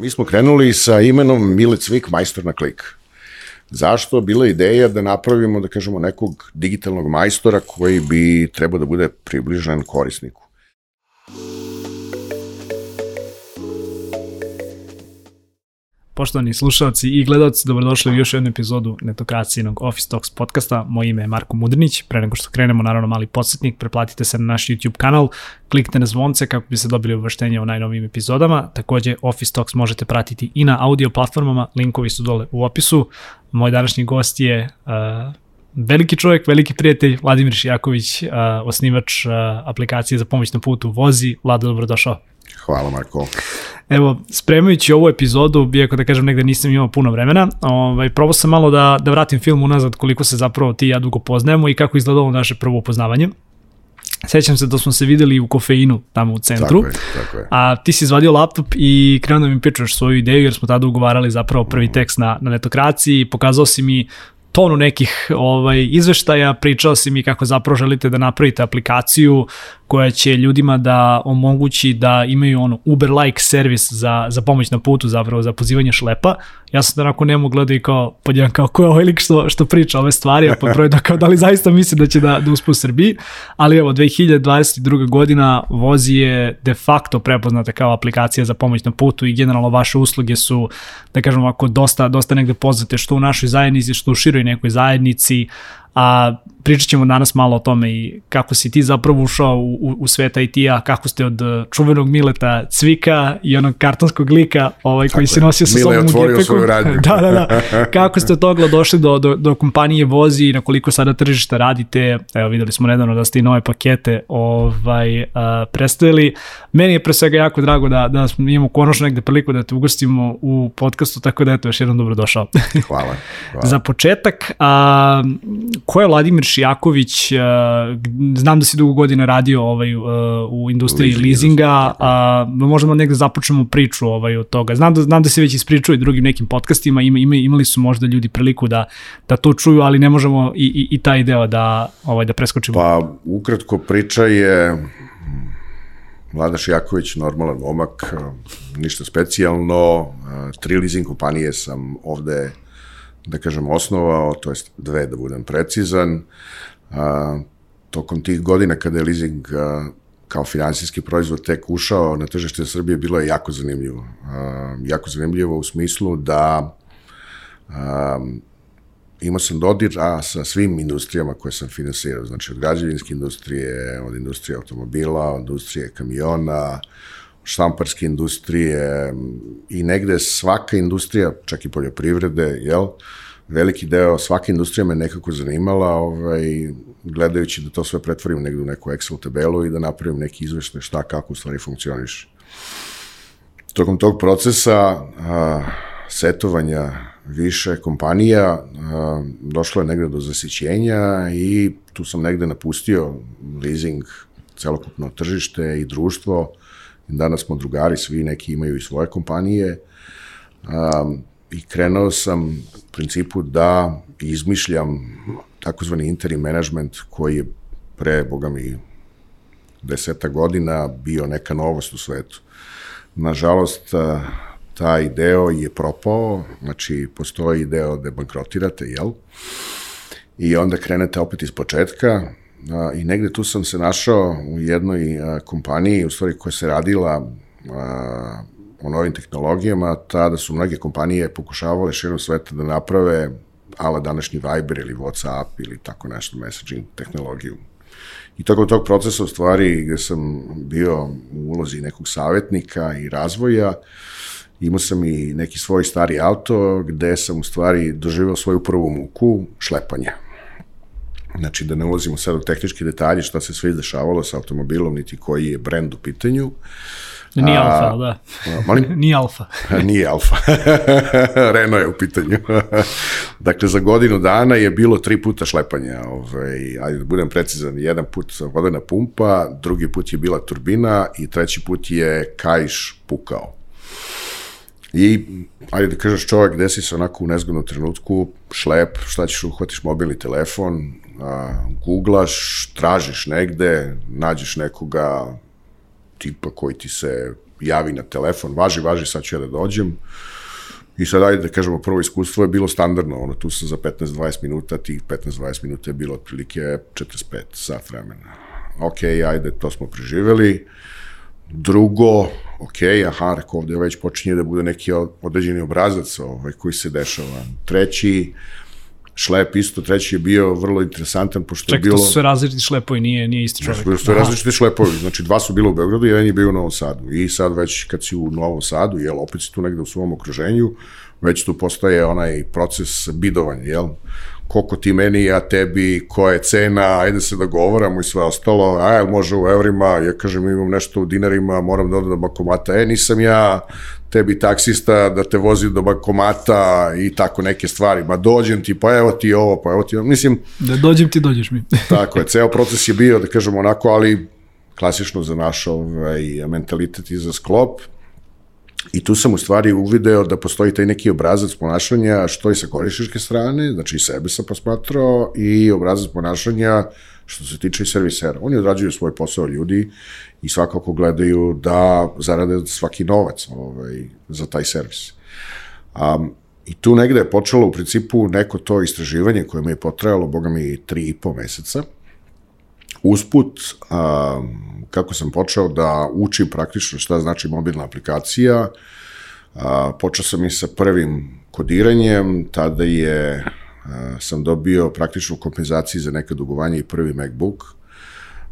Mi smo krenuli sa imenom Mile Cvik, majstor na klik. Zašto? Bila je ideja da napravimo, da kažemo, nekog digitalnog majstora koji bi trebao da bude približan korisniku. Poštovani slušalci i gledalci, dobrodošli u još jednu epizodu netokracijenog Office Talks podcasta. Moje ime je Marko Mudrinić. Pre nego što krenemo, naravno mali podsjetnik, preplatite se na naš YouTube kanal, kliknite na zvonce kako bi se dobili obaveštenje o najnovijim epizodama. Takođe, Office Talks možete pratiti i na audio platformama, linkovi su dole u opisu. Moj današnji gost je uh, veliki čovjek, veliki prijatelj, Vladimir Šijaković, uh, osnivač uh, aplikacije za pomoć na putu Vozi. Vlada, dobrodošao. Hvala, Marko. Evo, spremajući ovu epizodu, iako da kažem negde nisam imao puno vremena, ovaj, probao sam malo da, da vratim film unazad koliko se zapravo ti i ja dugo poznajemo i kako izgledalo naše prvo upoznavanje. Sećam se da smo se videli u kofeinu tamo u centru, Tako je, tako je. a ti si izvadio laptop i krenuo da mi pričaš svoju ideju jer smo tada ugovarali zapravo prvi tekst na, na netokraciji, pokazao si mi tonu nekih ovaj izveštaja, pričao si mi kako zapravo želite da napravite aplikaciju koja će ljudima da omogući da imaju ono Uber-like servis za, za pomoć na putu, zapravo za pozivanje šlepa. Ja sam da onako nemo gledao i kao, podjedan kao ko je ovaj lik što, što priča ove stvari, a pod broj da kao da li zaista misli da će da, da uspe u Srbiji. Ali evo, 2022. godina Vozi je de facto prepoznata kao aplikacija za pomoć na putu i generalno vaše usluge su, da kažem ovako, dosta, dosta negde poznate što u našoj zajednici, što u široj nekoj zajednici, a pričat ćemo danas malo o tome i kako si ti zapravo ušao u, u, u svet IT-a, kako ste od uh, čuvenog Mileta Cvika i onog kartonskog lika ovaj, koji se nosio sa sobom u gepeku. da, da, da. Kako ste od toga došli do, do, do kompanije Vozi i na koliko sada tržišta radite. Evo, videli smo nedavno da ste i nove pakete ovaj, uh, predstavili. Meni je pre svega jako drago da, da imamo konačno negde priliku da te ugostimo u podcastu, tako da eto, još jednom dobrodošao. Hvala. hvala. Za početak, a, ko je Vladimir Šijaković? A, znam da si dugo godina radio ovaj, a, u industriji Leasing leasinga, a, možemo negde započnemo priču ovaj, od toga. Znam da, znam da se već ispričao i drugim nekim podcastima, ima, ima, imali su možda ljudi priliku da, da to čuju, ali ne možemo i, i, i taj deo da, ovaj, da preskočimo. Pa, ukratko priča je Vlada Šijaković, normalan momak, ništa specijalno. Tri leasing kompanije sam ovde, da kažem, osnovao, to jest dve da budem precizan. A, tokom tih godina kada je leasing a, kao finansijski proizvod tek ušao na tržište Srbije, bilo je jako zanimljivo. A, jako zanimljivo u smislu da a, imao sam a, sa svim industrijama koje sam finansirao, znači od građevinske industrije, od industrije automobila, od industrije kamiona, štamparske industrije i negde svaka industrija, čak i poljoprivrede, jel, veliki deo, svaka industrija me nekako zanimala, ovaj, gledajući da to sve pretvorim negde u neku Excel tabelu i da napravim neki izveštaj šta, kako u stvari funkcioniš. Tokom tog procesa a, setovanja više kompanija, a, došlo je negde do zasićenja i tu sam negde napustio leasing, celokupno tržište i društvo. Danas smo drugari, svi neki imaju i svoje kompanije. A, I krenuo sam u principu da izmišljam takozvani interim management koji je pre, boga mi, deseta godina bio neka novost u svetu. Nažalost, taj deo je propao, znači postoji deo da bankrotirate, jel? I onda krenete opet iz početka i negde tu sam se našao u jednoj kompaniji, u stvari koja se radila a, o novim tehnologijama, tada su mnoge kompanije pokušavale širom sveta da naprave ala današnji Viber ili Whatsapp ili tako nešto messaging tehnologiju. I tokom tog procesa u stvari gde sam bio u ulozi nekog savjetnika i razvoja, imao sam i neki svoj stari auto gde sam u stvari doživao svoju prvu muku šlepanja. Znači, da ne ulazimo sad u tehničke detalje šta se sve izdešavalo sa automobilom, niti koji je brend u pitanju. Nije A, alfa, da. A, molim? Nije alfa. Nije Alfa. Renault je u pitanju. dakle, za godinu dana je bilo tri puta šlepanja. Ovaj, ajde da budem precizan, jedan put vodena pumpa, drugi put je bila turbina i treći put je kajš pukao. I, ajde da kažeš čovjek, desi se onako u nezgodnom trenutku, šlep, šta ćeš, uhvatiš mobilni telefon, a, googlaš, tražiš negde, nađeš nekoga tipa koji ti se javi na telefon, važi, važi, sad ću ja da dođem. I sad, ajde da kažemo, prvo iskustvo je bilo standardno, ono, tu sam za 15-20 minuta, tih 15-20 minuta je bilo otprilike 45 sat vremena. Ok, ajde, to smo preživeli. Drugo, ok, aha, rekao, ovde već počinje da bude neki određeni obrazac ovaj, koji se dešava. Treći, šlep isto, treći je bio vrlo interesantan, pošto Čekaj, je bilo... to su sve različiti šlepovi, nije, nije isti čovjek. Su sve različiti šlepovi, znači dva su bilo u Beogradu, jedan je bio u Novom Sadu. I sad već kad si u Novom Sadu, jel, opet si tu negde u svom okruženju, već tu postaje onaj proces bidovanja, jel? koliko ti meni, ja tebi, koja je cena, ajde se dogovaramo i sve ostalo, a jel može u evrima, ja kažem imam nešto u dinarima, moram da odem do bankomata, e nisam ja tebi taksista da te vozi do bankomata i tako neke stvari, ma dođem ti, pa evo ti ovo, pa evo ti ovo, mislim... Da dođem ti, dođeš mi. tako je, ceo proces je bio, da kažemo onako, ali klasično za naš ovaj, mentalitet i za sklop, I tu sam u stvari uvideo da postoji taj neki obrazac ponašanja što i sa korisničke strane, znači i sebe sam posmatrao i obrazac ponašanja što se tiče i servisera. Oni odrađuju svoj posao ljudi i svakako gledaju da zarade svaki novac ovaj, za taj servis. Um, I tu negde je počelo u principu neko to istraživanje koje mi je potrajalo, boga mi, tri i po meseca. Usput, um, kako sam počeo da učim praktično šta znači mobilna aplikacija, a, počeo sam i sa prvim kodiranjem, tada je, a, sam dobio praktično kompenzaciju za neke dugovanje i prvi MacBook,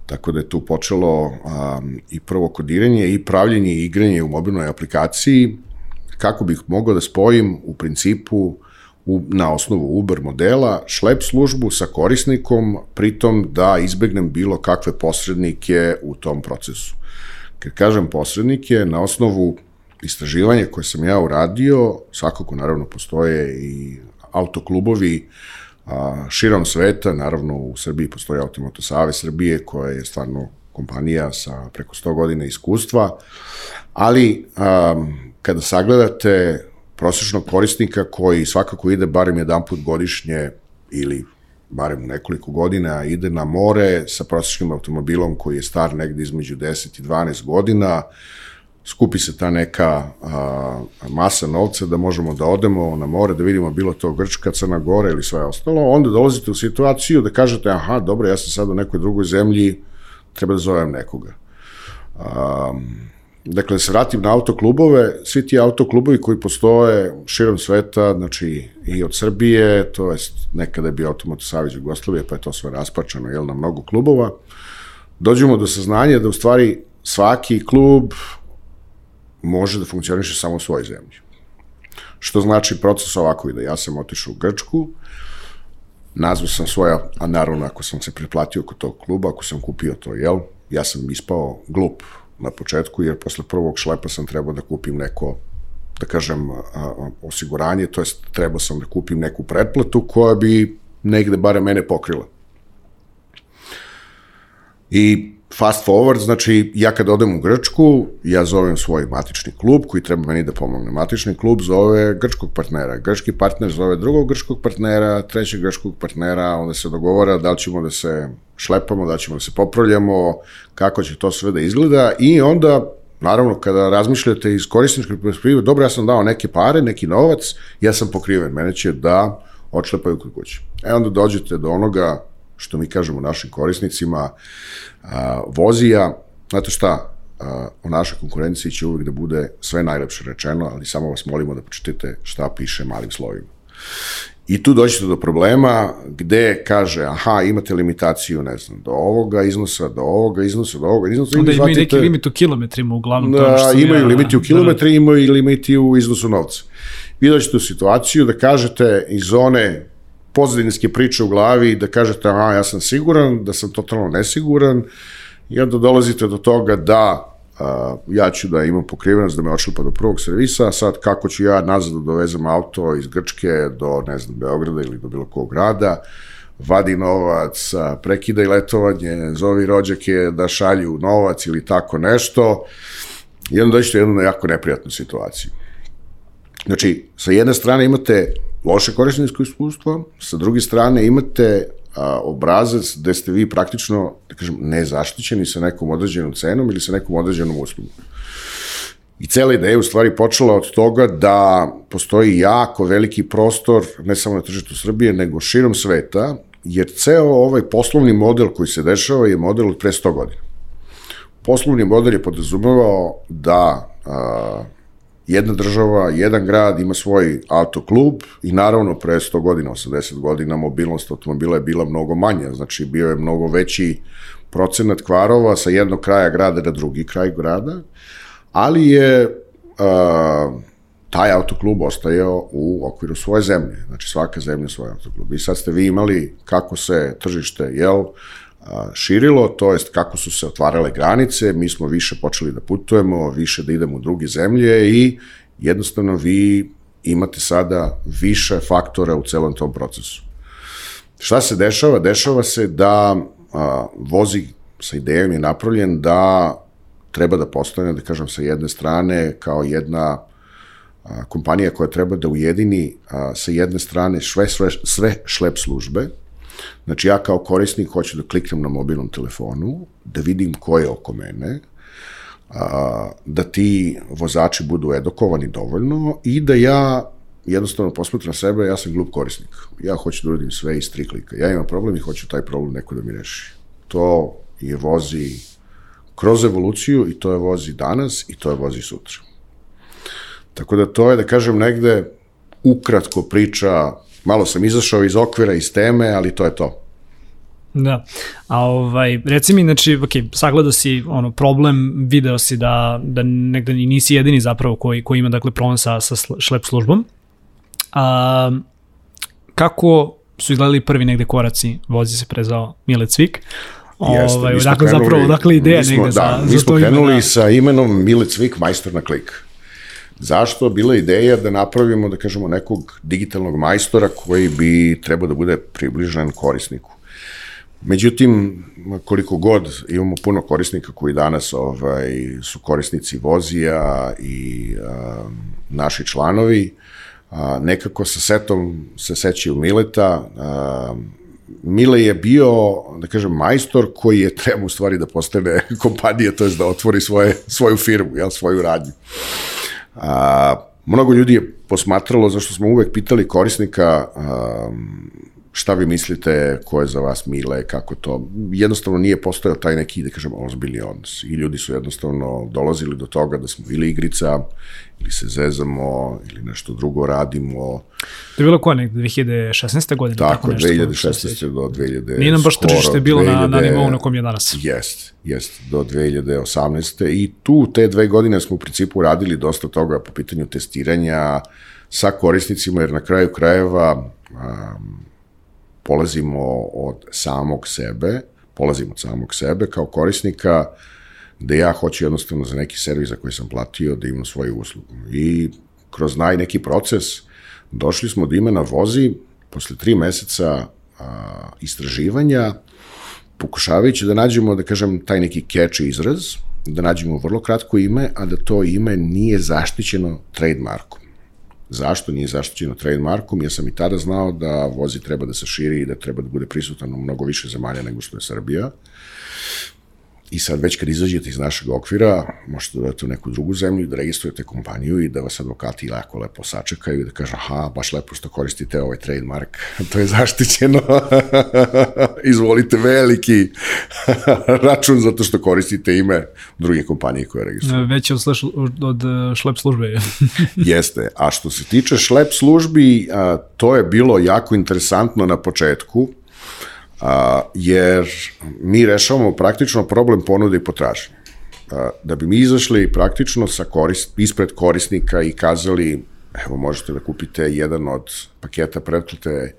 tako da je tu počelo a, i prvo kodiranje i pravljenje i igranje u mobilnoj aplikaciji, kako bih mogao da spojim u principu u, na osnovu Uber modela šlep službu sa korisnikom, pritom da izbegnem bilo kakve posrednike u tom procesu. Kad kažem posrednike, na osnovu istraživanja koje sam ja uradio, svakako naravno postoje i autoklubovi a, širom sveta, naravno u Srbiji postoji Automoto Save Srbije koja je stvarno kompanija sa preko 100 godina iskustva, ali a, kada sagledate prosječnog korisnika koji svakako ide barem jedan put godišnje ili barem nekoliko godina ide na more sa prosječnim automobilom koji je star negde između 10 i 12 godina, skupi se ta neka a, masa novca da možemo da odemo na more, da vidimo bilo to Grčka, Crna Gora ili sve ostalo, onda dolazite u situaciju da kažete, aha, dobro, ja sam sad u nekoj drugoj zemlji, treba da zovem nekoga. Um, Dakle, da se vratim na autoklubove, svi ti autoklubovi koji postoje širom sveta, znači i od Srbije, to je nekada je bio Automoto Savjez Jugoslavije, pa je to sve raspačano, jel, na mnogo klubova, dođemo do saznanja da u stvari svaki klub može da funkcioniše samo u svojoj zemlji. Što znači proces ovako ide. Ja sam otišao u Grčku, nazvao sam svoja, a naravno ako sam se priplatio kod tog kluba, ako sam kupio to, jel, ja sam ispao glup na početku, jer posle prvog šlepa sam trebao da kupim neko da kažem, osiguranje, to jest trebao sam da kupim neku pretplatu koja bi negde bare mene pokrila. I fast forward, znači ja kad odem u Grčku, ja zovem svoj matični klub koji treba meni da pomogne. Matični klub zove grčkog partnera, grčki partner zove drugog grčkog partnera, trećeg grčkog partnera, onda se dogovara da li ćemo da se šlepamo, da ćemo da se popravljamo, kako će to sve da izgleda i onda Naravno, kada razmišljate iz korisničke perspektive, dobro, ja sam dao neke pare, neki novac, ja sam pokriven, mene će da odšlepaju kod kuće. E onda dođete do onoga što mi kažemo našim korisnicima, a, vozija, znate šta, a, o našoj konkurenciji će uvijek da bude sve najlepše rečeno, ali samo vas molimo da pročitate šta piše malim slovima. I tu dođete do problema gde kaže, aha, imate limitaciju, ne znam, do ovoga iznosa, do ovoga iznosa, do ovoga iznosa. Onda imaju neki limit u kilometrima, uglavnom. Da, što imaju ja, limiti u da, kilometri, da. imaju i limiti u iznosu novca. Vi dođete u situaciju da kažete iz zone pozadinske priče u glavi, da kažete, aha, ja sam siguran, da sam totalno nesiguran, i onda dolazite do toga da a, ja ću da imam pokrivenost da me pa do prvog servisa, a sad kako ću ja nazad da dovezem auto iz Grčke do, ne znam, Beograda ili do bilo kog grada, vadi novac, prekidaj letovanje, zovi rođake da šalju novac ili tako nešto, i onda dođete u jednu jako neprijatnu situaciju. Znači, sa jedne strane imate loše korisničko iskustvo, sa druge strane imate a, obrazac gde ste vi praktično, da kažem, nezaštićeni sa nekom određenom cenom ili sa nekom određenom uslugom. I cela ideja je u stvari počela od toga da postoji jako veliki prostor, ne samo na tržištu Srbije, nego širom sveta, jer ceo ovaj poslovni model koji se dešava je model od pre 100 godina. Poslovni model je podrazumevao da a, jedna država, jedan grad ima svoj autoklub i naravno pre 100 godina, 80 godina mobilnost automobila je bila mnogo manja, znači bio je mnogo veći procenat kvarova sa jednog kraja grada na drugi kraj grada, ali je a, taj autoklub ostajao u okviru svoje zemlje, znači svaka zemlja svoj autoklub. I sad ste vi imali kako se tržište, jel, širilo, to jest kako su se otvarale granice, mi smo više počeli da putujemo, više da idemo u druge zemlje i jednostavno vi imate sada više faktora u celom tom procesu. Šta se dešava? Dešava se da a, vozi sa idejom je napravljen da treba da postane, da kažem, sa jedne strane kao jedna a, kompanija koja treba da ujedini a, sa jedne strane sve, sve, sve šlep službe, Znači ja kao korisnik hoću da kliknem na mobilnom telefonu, da vidim ko je oko mene, a, da ti vozači budu edukovani dovoljno i da ja jednostavno posmetram sebe, ja sam glup korisnik. Ja hoću da uradim sve iz tri klika. Ja imam problem i hoću taj problem neko da mi reši. To je vozi kroz evoluciju i to je vozi danas i to je vozi sutra. Tako da to je, da kažem, negde ukratko priča malo sam izašao iz okvira, iz teme, ali to je to. Da. A ovaj, reci mi, znači, ok, sagledao si ono, problem, video si da, da negde nisi jedini zapravo koji, koji ima dakle, problem sa, sa šlep službom. A, kako su izgledali prvi negde koraci, vozi se prezao Mile Cvik, Jeste, ovaj, dakle, krenuli, zapravo, dakle, ideja smo, negde da, za, mi smo krenuli da... sa imenom Mile Cvik, majstor na klik. Zašto? Bila ideja da napravimo, da kažemo, nekog digitalnog majstora koji bi trebao da bude približan korisniku. Međutim, koliko god imamo puno korisnika koji danas ovaj, su korisnici vozija i a, naši članovi, a, nekako sa setom se sećaju Mileta, a, Mile je bio, da kažem, majstor koji je treba u stvari da postane kompanija, to je da otvori svoje, svoju firmu, jel, svoju radnju. A, mnogo ljudi je posmatralo, zašto smo uvek pitali korisnika a, šta vi mislite, ko je za vas Mile, kako to, jednostavno nije postojao taj neki, da kažem, ozbiljni odnos. I ljudi su jednostavno dolazili do toga da smo bili igrica, ili se zezamo, ili nešto drugo radimo. To je bilo koja nekde, 2016. godine? Tako, tako nešto, 2016. do 2000. Nije nam baš tržište bilo 2000, na, na nivou na kom je danas. Jest, jest, do 2018. I tu te dve godine smo u principu radili dosta toga po pitanju testiranja sa korisnicima, jer na kraju krajeva um, polazimo od samog sebe, polazimo od samog sebe kao korisnika, da ja hoću jednostavno za neki servis za koji sam platio da imam svoju uslugu. I kroz naj neki proces došli smo do imena vozi posle tri meseca a, istraživanja, pokušavajući da nađemo, da kažem, taj neki catchy izraz, da nađemo vrlo kratko ime, a da to ime nije zaštićeno trademarkom. Zašto nije zaštićeno trademarkom? Ja sam i tada znao da vozi treba da se širi i da treba da bude prisutan u mnogo više zemalja nego što je Srbija. I sad već kad izađete iz našeg okvira, možete da date u neku drugu zemlju, da registrujete kompaniju i da vas advokati jako lepo sačekaju i da kažu, aha, baš lepo što koristite ovaj trademark, to je zaštićeno, izvolite veliki račun zato što koristite ime druge kompanije koje registruju. Već od, od šlep službe. Jeste, a što se tiče šlep službi, to je bilo jako interesantno na početku, a, jer mi rešavamo praktično problem ponude i potražnje. A, da bi mi izašli praktično sa korist, ispred korisnika i kazali, evo možete da kupite jedan od paketa pretplate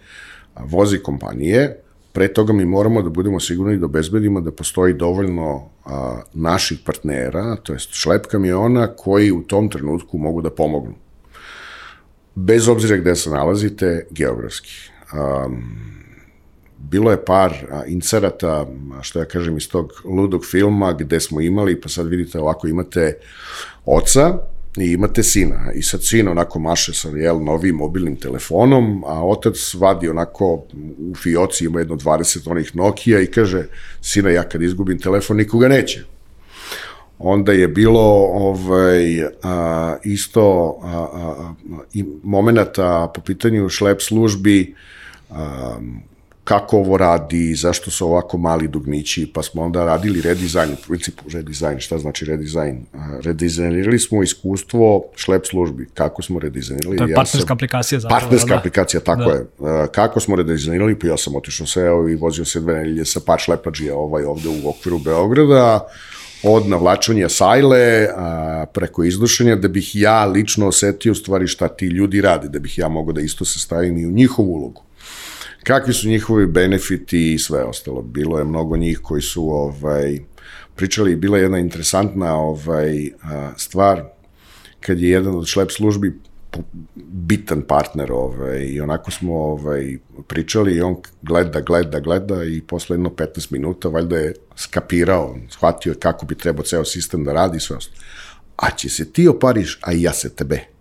vozi kompanije, pre toga mi moramo da budemo sigurni da obezbedimo da postoji dovoljno a, naših partnera, to jest šlep kamiona, koji u tom trenutku mogu da pomognu. Bez obzira gde se nalazite, geografski. Um, bilo je par inserata, što ja kažem, iz tog ludog filma gde smo imali, pa sad vidite ovako imate oca i imate sina. I sad sin onako maše sa jel, novim mobilnim telefonom, a otac vadi onako u fioci, ima jedno 20 onih Nokia i kaže, sina, ja kad izgubim telefon, nikoga neće. onda je bilo ovaj, a, isto a, a, i momenata po pitanju šlep službi, a, kako ovo radi, zašto su ovako mali dugmići, pa smo onda radili redizajn, u principu redizajn, šta znači redizajn? Redizajnirali smo iskustvo šlep službi, kako smo redizajnirali. To je partnerska ja aplikacija zapravo. Partnerska da? aplikacija, tako da. je. Kako smo redizajnirali, pa ja sam otišao seo i vozio se dve nelje sa par šlepađija ovaj ovde u okviru Beograda, od navlačanja sajle a, preko izdušenja, da bih ja lično osetio stvari šta ti ljudi rade, da bih ja mogao da isto se stavim i u njihovu ulogu kakvi su njihovi benefiti i sve ostalo. Bilo je mnogo njih koji su ovaj, pričali, bila je jedna interesantna ovaj, stvar, kad je jedan od šlep službi bitan partner ovaj, i onako smo ovaj, pričali i on gleda, gleda, gleda i posle jedno 15 minuta valjda je skapirao, shvatio kako bi trebao ceo sistem da radi i sve ostalo. A će se ti opariš, a ja se tebe.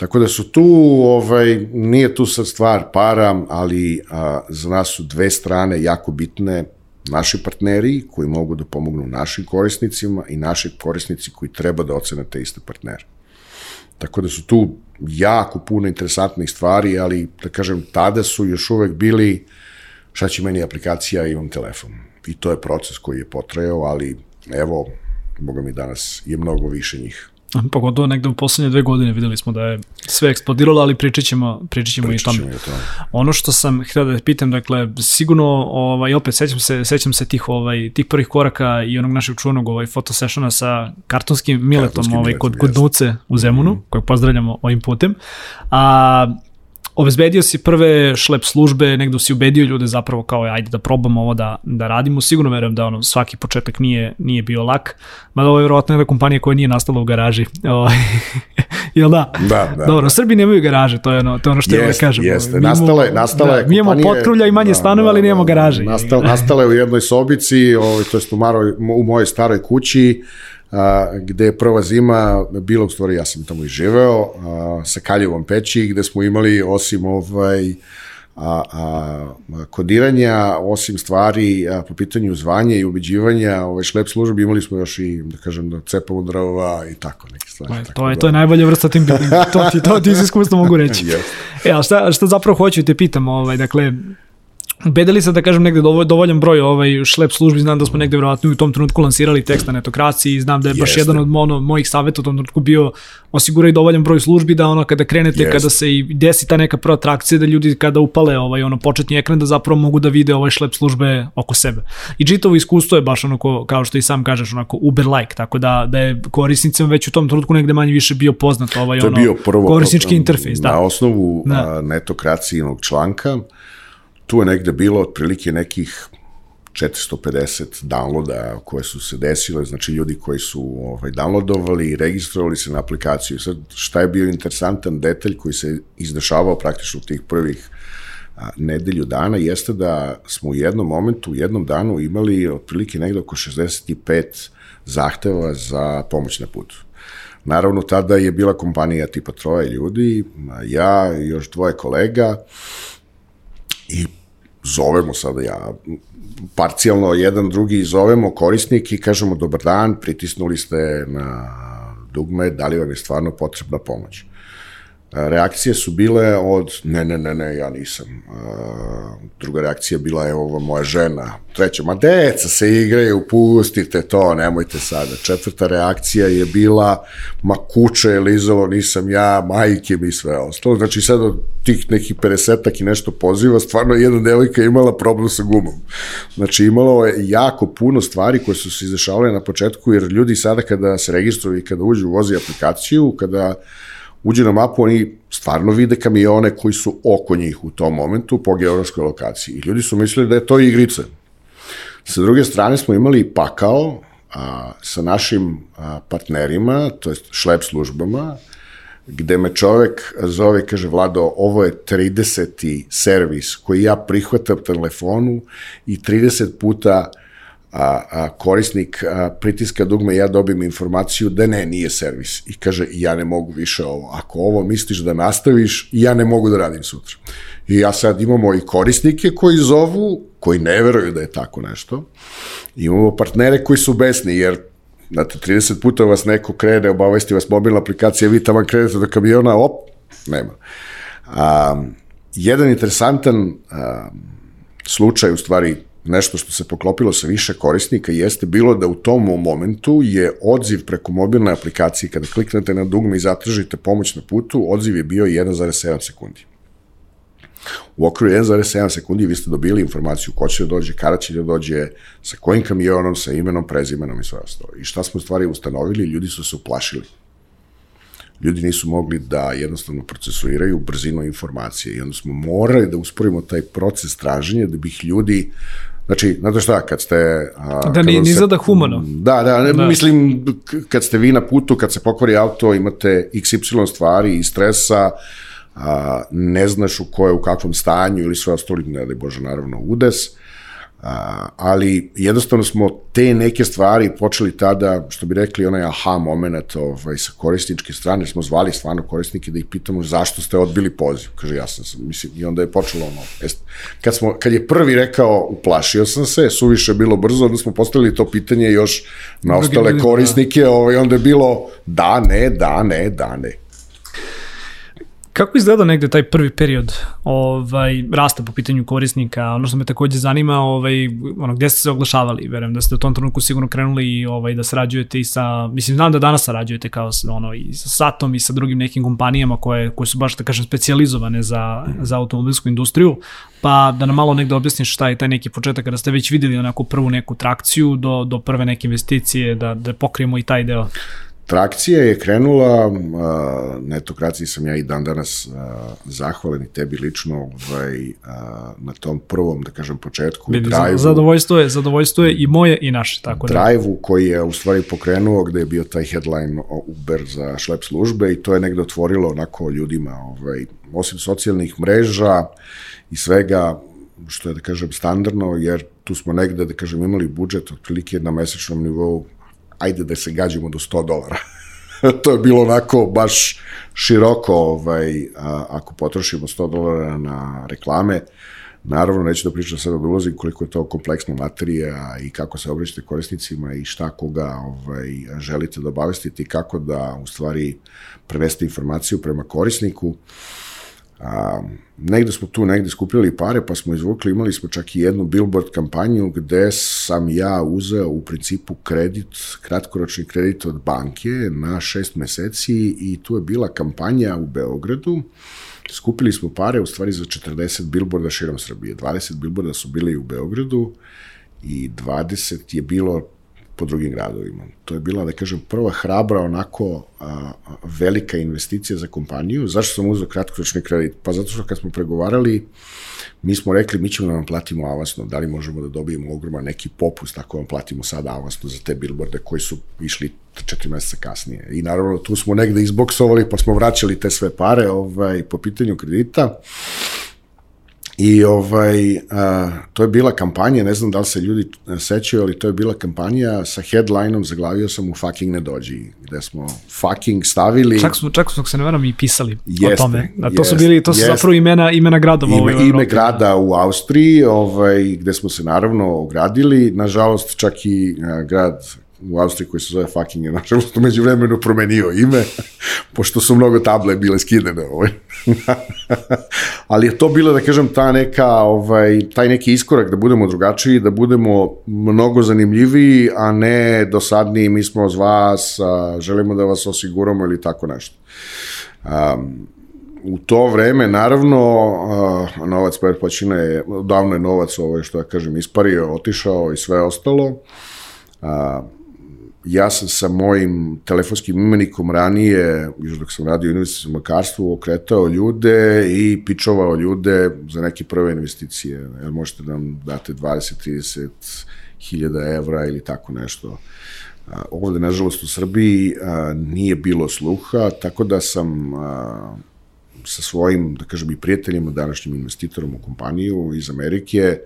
Tako da su tu, ovaj, nije tu sad stvar para, ali a, za nas su dve strane jako bitne, naši partneri koji mogu da pomognu našim korisnicima i naši korisnici koji treba da ocene te iste partnere. Tako da su tu jako puno interesantnih stvari, ali da kažem, tada su još uvek bili šta će meni aplikacija, imam telefon. I to je proces koji je potrajao, ali evo, boga mi danas je mnogo više njih. Pogotovo negde u poslednje dve godine videli smo da je sve eksplodiralo, ali pričat ćemo, pričat ćemo pričat ćemo i tome. Ono što sam htio da pitam, dakle, sigurno, ovaj, opet sećam se, sećam se tih, ovaj, tih prvih koraka i onog našeg čuvanog ovaj, fotosešona sa kartonskim miletom Kartonski ovaj, kod, kod Nuce u Zemunu, mm -hmm. kojeg pozdravljamo ovim putem. A, obezbedio si prve šlep službe, negde si ubedio ljude zapravo kao ajde da probamo ovo da, da radimo. Sigurno verujem da ono, svaki početak nije, nije bio lak, mada ovo je verovatno jedna kompanija koja nije nastala u garaži. Ovaj, jel da? Da, da. Dobro, Srbi nemaju garaže, to je ono, to je ono što jest, ja kažem. Jeste, nastala je, nastala je da, Mi imamo potkrulja i manje da, stanove, ali da, nemamo da, garaže. Nastala, nastala je u jednoj sobici, ovaj, to jest u, maroj, u mojoj staroj kući, a, gde je prva zima bila, u stvari ja sam tamo i živeo, a, sa kaljevom peći, gde smo imali osim ovaj, a, a, kodiranja, osim stvari a, po pitanju zvanja i ubeđivanja, ovaj šlep službi, imali smo još i, da kažem, da cepamo drva i tako neke stvari. Pa, to, je, da. to je najbolja vrsta tim buildinga, to ti, to ti iz iskustva mogu reći. yes. E, a šta, šta zapravo hoću te pitam, ovaj, dakle, Bedeli se da kažem negde dovoljan broj ovaj šlep službi, znam da smo negde verovatno u tom trenutku lansirali tekst na netokraciji, znam da je baš Jeste. jedan od ono, mojih saveta u tom trenutku bio osiguraj dovoljan broj službi da ono kada krenete, Jeste. kada se i desi ta neka prva atrakcija da ljudi kada upale ovaj ono početni ekran da zapravo mogu da vide ovaj šlep službe oko sebe. I čitavo iskustvo je baš onako kao što i sam kažeš onako Uber like, tako da da je korisnicima već u tom trenutku negde manje više bio poznat ovaj to ono bio prvo, korisnički interfejs, da. Na osnovu da. netokracijinog članka tu je negde bilo otprilike nekih 450 downloada koje su se desile, znači ljudi koji su ovaj, downloadovali i registrovali se na aplikaciju. Sad, šta je bio interesantan detalj koji se izdešavao praktično u tih prvih a, nedelju dana, jeste da smo u jednom momentu, u jednom danu imali otprilike negde oko 65 zahteva za pomoć na putu. Naravno, tada je bila kompanija tipa troje ljudi, ja i još dvoje kolega, i zovemo sada ja, parcijalno jedan drugi zovemo korisnik i kažemo dobar dan, pritisnuli ste na dugme, da li vam je stvarno potrebna pomoć reakcije su bile od ne, ne, ne, ne, ja nisam. Druga reakcija bila je ova moja žena. Treća, ma deca se igraju, pustite to, nemojte sada. Četvrta reakcija je bila, ma kuće je lizalo, nisam ja, majke mi sve ostalo. Znači sad od tih nekih 50 i nešto poziva, stvarno jedna devojka imala problem sa gumom. Znači imalo je jako puno stvari koje su se izdešavale na početku, jer ljudi sada kada se registruju i kada uđu u vozi aplikaciju, kada uđe na mapu, oni stvarno vide kamione koji su oko njih u tom momentu po geografskoj lokaciji. I ljudi su mislili da je to igrica. Sa druge strane smo imali pakao a, sa našim a, partnerima, to je šlep službama, gde me čovek zove, kaže, Vlado, ovo je 30. servis koji ja prihvatam telefonu i 30 puta a, a korisnik a, pritiska dugme, ja dobijem informaciju da ne, nije servis. I kaže, ja ne mogu više ovo. Ako ovo misliš da nastaviš, ja ne mogu da radim sutra. I ja sad imamo i korisnike koji zovu, koji ne veruju da je tako nešto. Imamo partnere koji su besni, jer Znate, 30 puta vas neko krene, obavesti vas mobilna aplikacija, vi tamo krenete do kamiona, op, nema. A, jedan interesantan a, slučaj, u stvari, nešto što se poklopilo sa više korisnika jeste bilo da u tom momentu je odziv preko mobilne aplikacije, kada kliknete na dugme i zatražite pomoć na putu, odziv je bio 1,7 sekundi. U okviru 1,7 sekundi vi ste dobili informaciju ko će da dođe, kada će da dođe, sa kojim kamionom, sa imenom, prezimenom i sve ostalo. I šta smo u stvari ustanovili? Ljudi su se uplašili. Ljudi nisu mogli da jednostavno procesuiraju brzinu informacije i onda smo morali da usporimo taj proces traženja da bih ljudi Znači, znate šta, kad ste... A, da ni, ni zada humano. Da, da, ne, da, mislim, kad ste vi na putu, kad se pokvari auto, imate XY stvari i stresa, a, ne znaš u koje, u kakvom stanju ili sve ostali, ne da Bože, naravno, udes, a, ali jednostavno smo te neke stvari počeli tada, što bi rekli, onaj aha moment ovaj, sa korisničke strane, smo zvali stvarno korisnike da ih pitamo zašto ste odbili poziv. Kaže, ja sam, mislim, i onda je počelo ono, jest, kad, smo, kad je prvi rekao, uplašio sam se, suviše bilo brzo, onda smo postavili to pitanje još na ostale da. korisnike, ovaj, onda je bilo da, ne, da, ne, da, ne. Kako izgleda negde taj prvi period ovaj, rasta po pitanju korisnika? Ono što me takođe zanima, ovaj, ono, gde ste se oglašavali? Verujem da ste u tom trenutku sigurno krenuli ovaj, da sarađujete i sa, mislim, znam da danas sarađujete kao ono, i sa Satom i sa drugim nekim kompanijama koje, koje su baš, da kažem, specializovane za, za automobilsku industriju, pa da nam malo negde objasniš šta je taj neki početak kada ste već videli onako prvu neku trakciju do, do prve neke investicije, da, da pokrijemo i taj deo. Trakcija je krenula, na etokraciji sam ja i dan danas zahvalen i tebi lično ovaj, na tom prvom, da kažem, početku. Bili, drive zadovoljstvo je, zadovoljstvo je i moje i naše. Tako da. drive koji je u stvari pokrenuo, gde je bio taj headline o Uber za šlep službe i to je negde otvorilo onako ljudima, ovaj, osim socijalnih mreža i svega, što je da kažem standardno, jer tu smo negde, da kažem, imali budžet otprilike na mesečnom nivou ajde da se gađimo do 100 dolara. to je bilo onako baš široko, ovaj, a, ako potrošimo 100 dolara na reklame, Naravno, neću da pričam sada da ulazim koliko je to kompleksna materija i kako se obraćate korisnicima i šta koga ovaj, želite da obavestite i kako da u stvari prenesete informaciju prema korisniku. Uh, A, negde smo tu negde skupili pare, pa smo izvukli, imali smo čak i jednu billboard kampanju gde sam ja uzeo u principu kredit, kratkoročni kredit od banke na šest meseci i tu je bila kampanja u Beogradu. Skupili smo pare u stvari za 40 billboarda širom Srbije. 20 billboarda su bili u Beogradu i 20 je bilo po drugim gradovima. To je bila, da kažem, prva hrabra, onako a, velika investicija za kompaniju. Zašto sam uzeo kratkoročni kredit? Pa zato što kad smo pregovarali, mi smo rekli, mi ćemo da vam platimo avasno, da li možemo da dobijemo ogroman neki popust ako vam platimo sada avasno za te billboarde koji su išli četiri meseca kasnije. I naravno tu smo negde izboksovali pa smo vraćali te sve pare ovaj, po pitanju kredita. I ovaj, a, to je bila kampanja, ne znam da li se ljudi sećaju, ali to je bila kampanja sa headlineom Zaglavio sam u fucking ne dođi, gde smo fucking stavili... Čak smo, čak smo se ne veram i pisali jeste, o tome. A to jeste, su bili, to su jeste. zapravo imena, imena gradova ime, u Ime grada u Austriji, ovaj, gde smo se naravno ogradili, nažalost čak i a, grad u Austriji koji se zove fucking je nažalost umeđu vremenu promenio ime, pošto su mnogo table bile skidene. Ovaj. Ali je to bilo, da kažem, ta neka, ovaj, taj neki iskorak da budemo drugačiji, da budemo mnogo zanimljiviji, a ne dosadniji, mi smo od vas, a, želimo da vas osiguramo ili tako nešto. Um, u to vreme, naravno, uh, novac Pet Plaćina je, davno je novac, ovaj, što ja kažem, ispario, otišao i sve ostalo. Uh, ja sam sa mojim telefonskim imenikom ranije, još dok sam radio u investicijom makarstvu, okretao ljude i pičovao ljude za neke prve investicije. Jel možete da nam date 20-30 hiljada evra ili tako nešto. Ovde, nažalost, u Srbiji nije bilo sluha, tako da sam sa svojim, da kažem, i prijateljima, današnjim investitorom u kompaniju iz Amerike,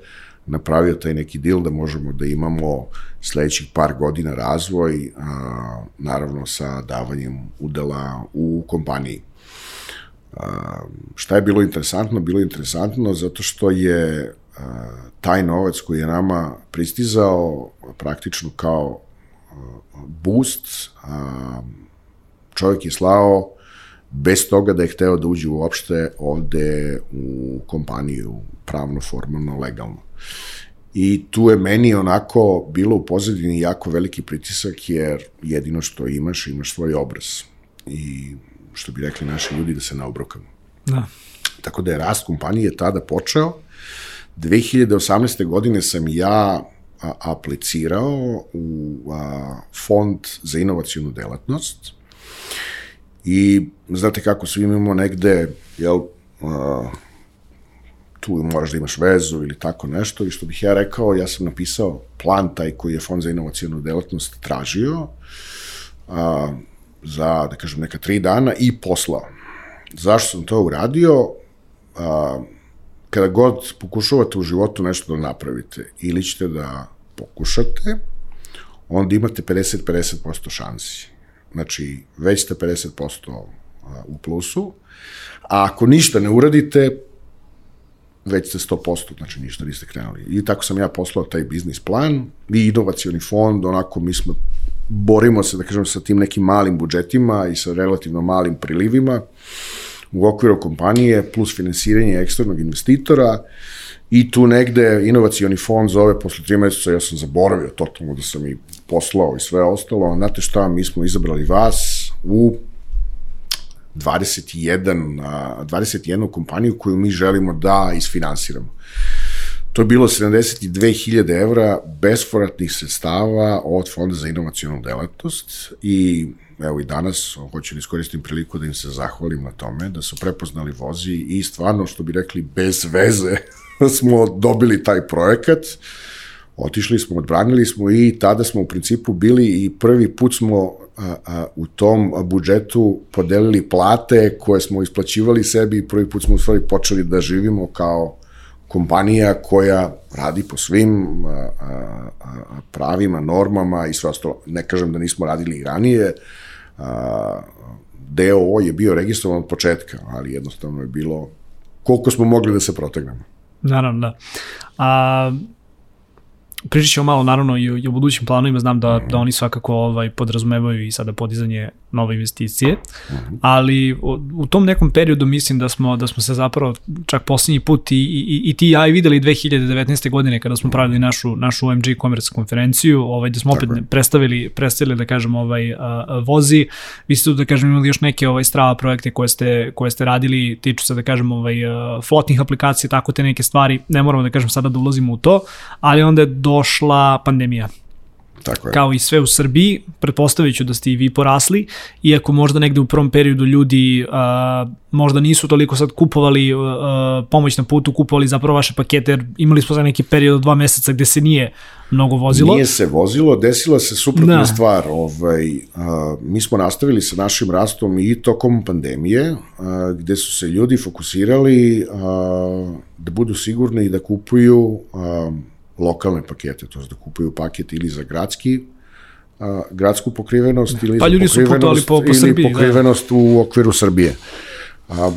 napravio taj neki deal da možemo da imamo sledećih par godina razvoj, a, naravno sa davanjem udela u kompaniji. A, šta je bilo interesantno? Bilo je interesantno zato što je a, taj novac koji je nama pristizao praktično kao boost, a, čovjek je slao bez toga da je hteo da uđe uopšte ovde u kompaniju pravno, formalno, legalno. I tu je meni onako bilo u pozadini jako veliki pritisak jer jedino što imaš, imaš svoj obraz. I što bi rekli naši ljudi da se naobrokamo. Da. Tako da je rast kompanije tada počeo. 2018. godine sam ja a, aplicirao u a, fond za inovacijonu delatnost i znate kako svi imamo negde, jel, a, tu moraš da imaš vezu ili tako nešto i što bih ja rekao, ja sam napisao plan taj koji je fond za inovacijonu delatnost tražio a, za, da kažem, neka tri dana i poslao. Zašto sam to uradio? A, kada god pokušavate u životu nešto da napravite ili ćete da pokušate, onda imate 50-50% šansi. Znači, već ste 50% u plusu, a ako ništa ne uradite, već ste 100%, znači ništa niste krenuli. I tako sam ja poslao taj biznis plan i inovacioni fond, onako mi smo, borimo se, da kažem, sa tim nekim malim budžetima i sa relativno malim prilivima u okviru kompanije, plus finansiranje eksternog investitora i tu negde inovacioni fond zove posle tri meseca, ja sam zaboravio totalno da sam i poslao i sve ostalo, znate šta, mi smo izabrali vas u 21, 21 kompaniju koju mi želimo da isfinansiramo. To je bilo 72.000 evra bespovratnih sredstava od Fonda za inovacijonu delatnost i evo i danas hoću da iskoristim priliku da im se zahvalim na tome, da su prepoznali vozi i stvarno, što bi rekli, bez veze smo dobili taj projekat. Otišli smo, odbranili smo i tada smo u principu bili i prvi put smo a, a, u tom budžetu podelili plate koje smo isplaćivali sebi i prvi put smo u stvari počeli da živimo kao kompanija koja radi po svim a, a, a, pravima, normama i sve ostalo. Ne kažem da nismo radili i ranije, a, DOO je bio registrovan od početka, ali jednostavno je bilo koliko smo mogli da se protegnemo. Naravno, da. A, Pričat ćemo malo naravno i o, i o budućim planovima, znam da, da oni svakako ovaj, podrazumevaju i sada podizanje nove investicije, ali u, tom nekom periodu mislim da smo, da smo se zapravo čak poslednji put i, i, i ti ja i videli 2019. godine kada smo pravili našu, našu OMG Commerce konferenciju, ovaj, da smo opet predstavili, predstavili da kažem ovaj, a, a, vozi, vi ste tu da kažem imali još neke ovaj, strava projekte koje ste, koje ste radili, tiču se da kažem ovaj, a, flotnih aplikacija, tako te neke stvari, ne moramo da kažem sada da ulazimo u to, ali onda je došla pandemija Tako je. kao i sve u Srbiji, pretpostavit ću da ste i vi porasli, iako možda negde u prvom periodu ljudi uh, možda nisu toliko sad kupovali uh, pomoć na putu, kupovali zapravo vaše pakete, jer imali smo za neki period od dva meseca gde se nije mnogo vozilo. Nije se vozilo, desila se suprotna da. stvar. Ovaj, uh, mi smo nastavili sa našim rastom i tokom pandemije, uh, gde su se ljudi fokusirali uh, da budu sigurni i da kupuju uh, lokalne pakete, to je da kupuju paket ili za gradski a, gradsku pokrivenost ili pa ljudi su putovali po, po ili Srbiji, da. pokrivenost da. u okviru Srbije. A,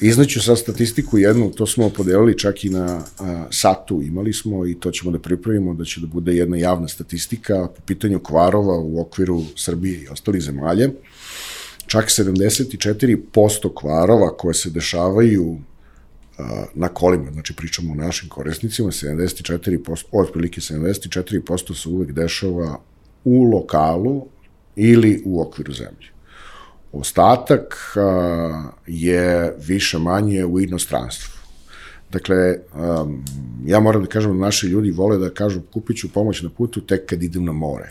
Izneću sad statistiku jednu, to smo podelili čak i na a, satu, imali smo i to ćemo da pripravimo da će da bude jedna javna statistika po pitanju kvarova u okviru Srbije i ostalih zemalja. Čak 74% kvarova koje se dešavaju na kolima, znači pričamo o našim korisnicima, 74%, otprilike 74% se uvek dešava u lokalu ili u okviru zemlje. Ostatak a, je više manje u inostranstvu. Dakle, um, ja moram da kažem da naši ljudi vole da kažu kupit ću pomoć na putu tek kad idem na more.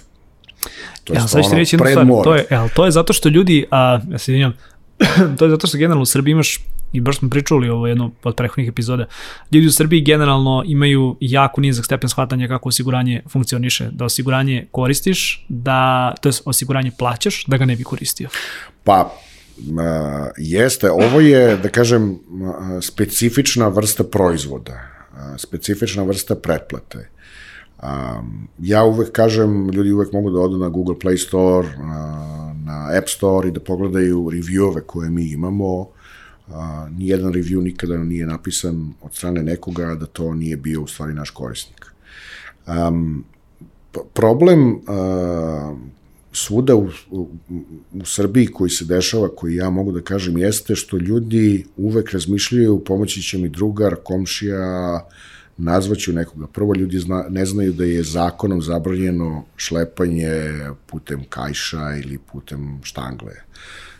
To je ja, sad ćete reći jednu stvar, to je, ja, to je zato što ljudi, a, ja se izvinjam, to je zato što generalno u Srbiji imaš i baš smo pričali ovo jedno od prethodnih epizoda, ljudi u Srbiji generalno imaju jako nizak stepen shvatanja kako osiguranje funkcioniše, da osiguranje koristiš, da, to je osiguranje plaćaš, da ga ne bi koristio. Pa, Uh, jeste, ovo je, da kažem, uh, specifična vrsta proizvoda, uh, specifična vrsta pretplate. Um, ja uvek kažem, ljudi uvek mogu da odu na Google Play Store, na App Store i da pogledaju reviewove koje mi imamo a, nijedan review nikada nije napisan od strane nekoga da to nije bio u stvari naš korisnik. Um, problem uh, svuda u, u, u Srbiji koji se dešava, koji ja mogu da kažem, jeste što ljudi uvek razmišljaju pomoći će mi drugar, komšija, nazvaću nekoga. Prvo, ljudi zna, ne znaju da je zakonom zabranjeno šlepanje putem kajša ili putem štangle.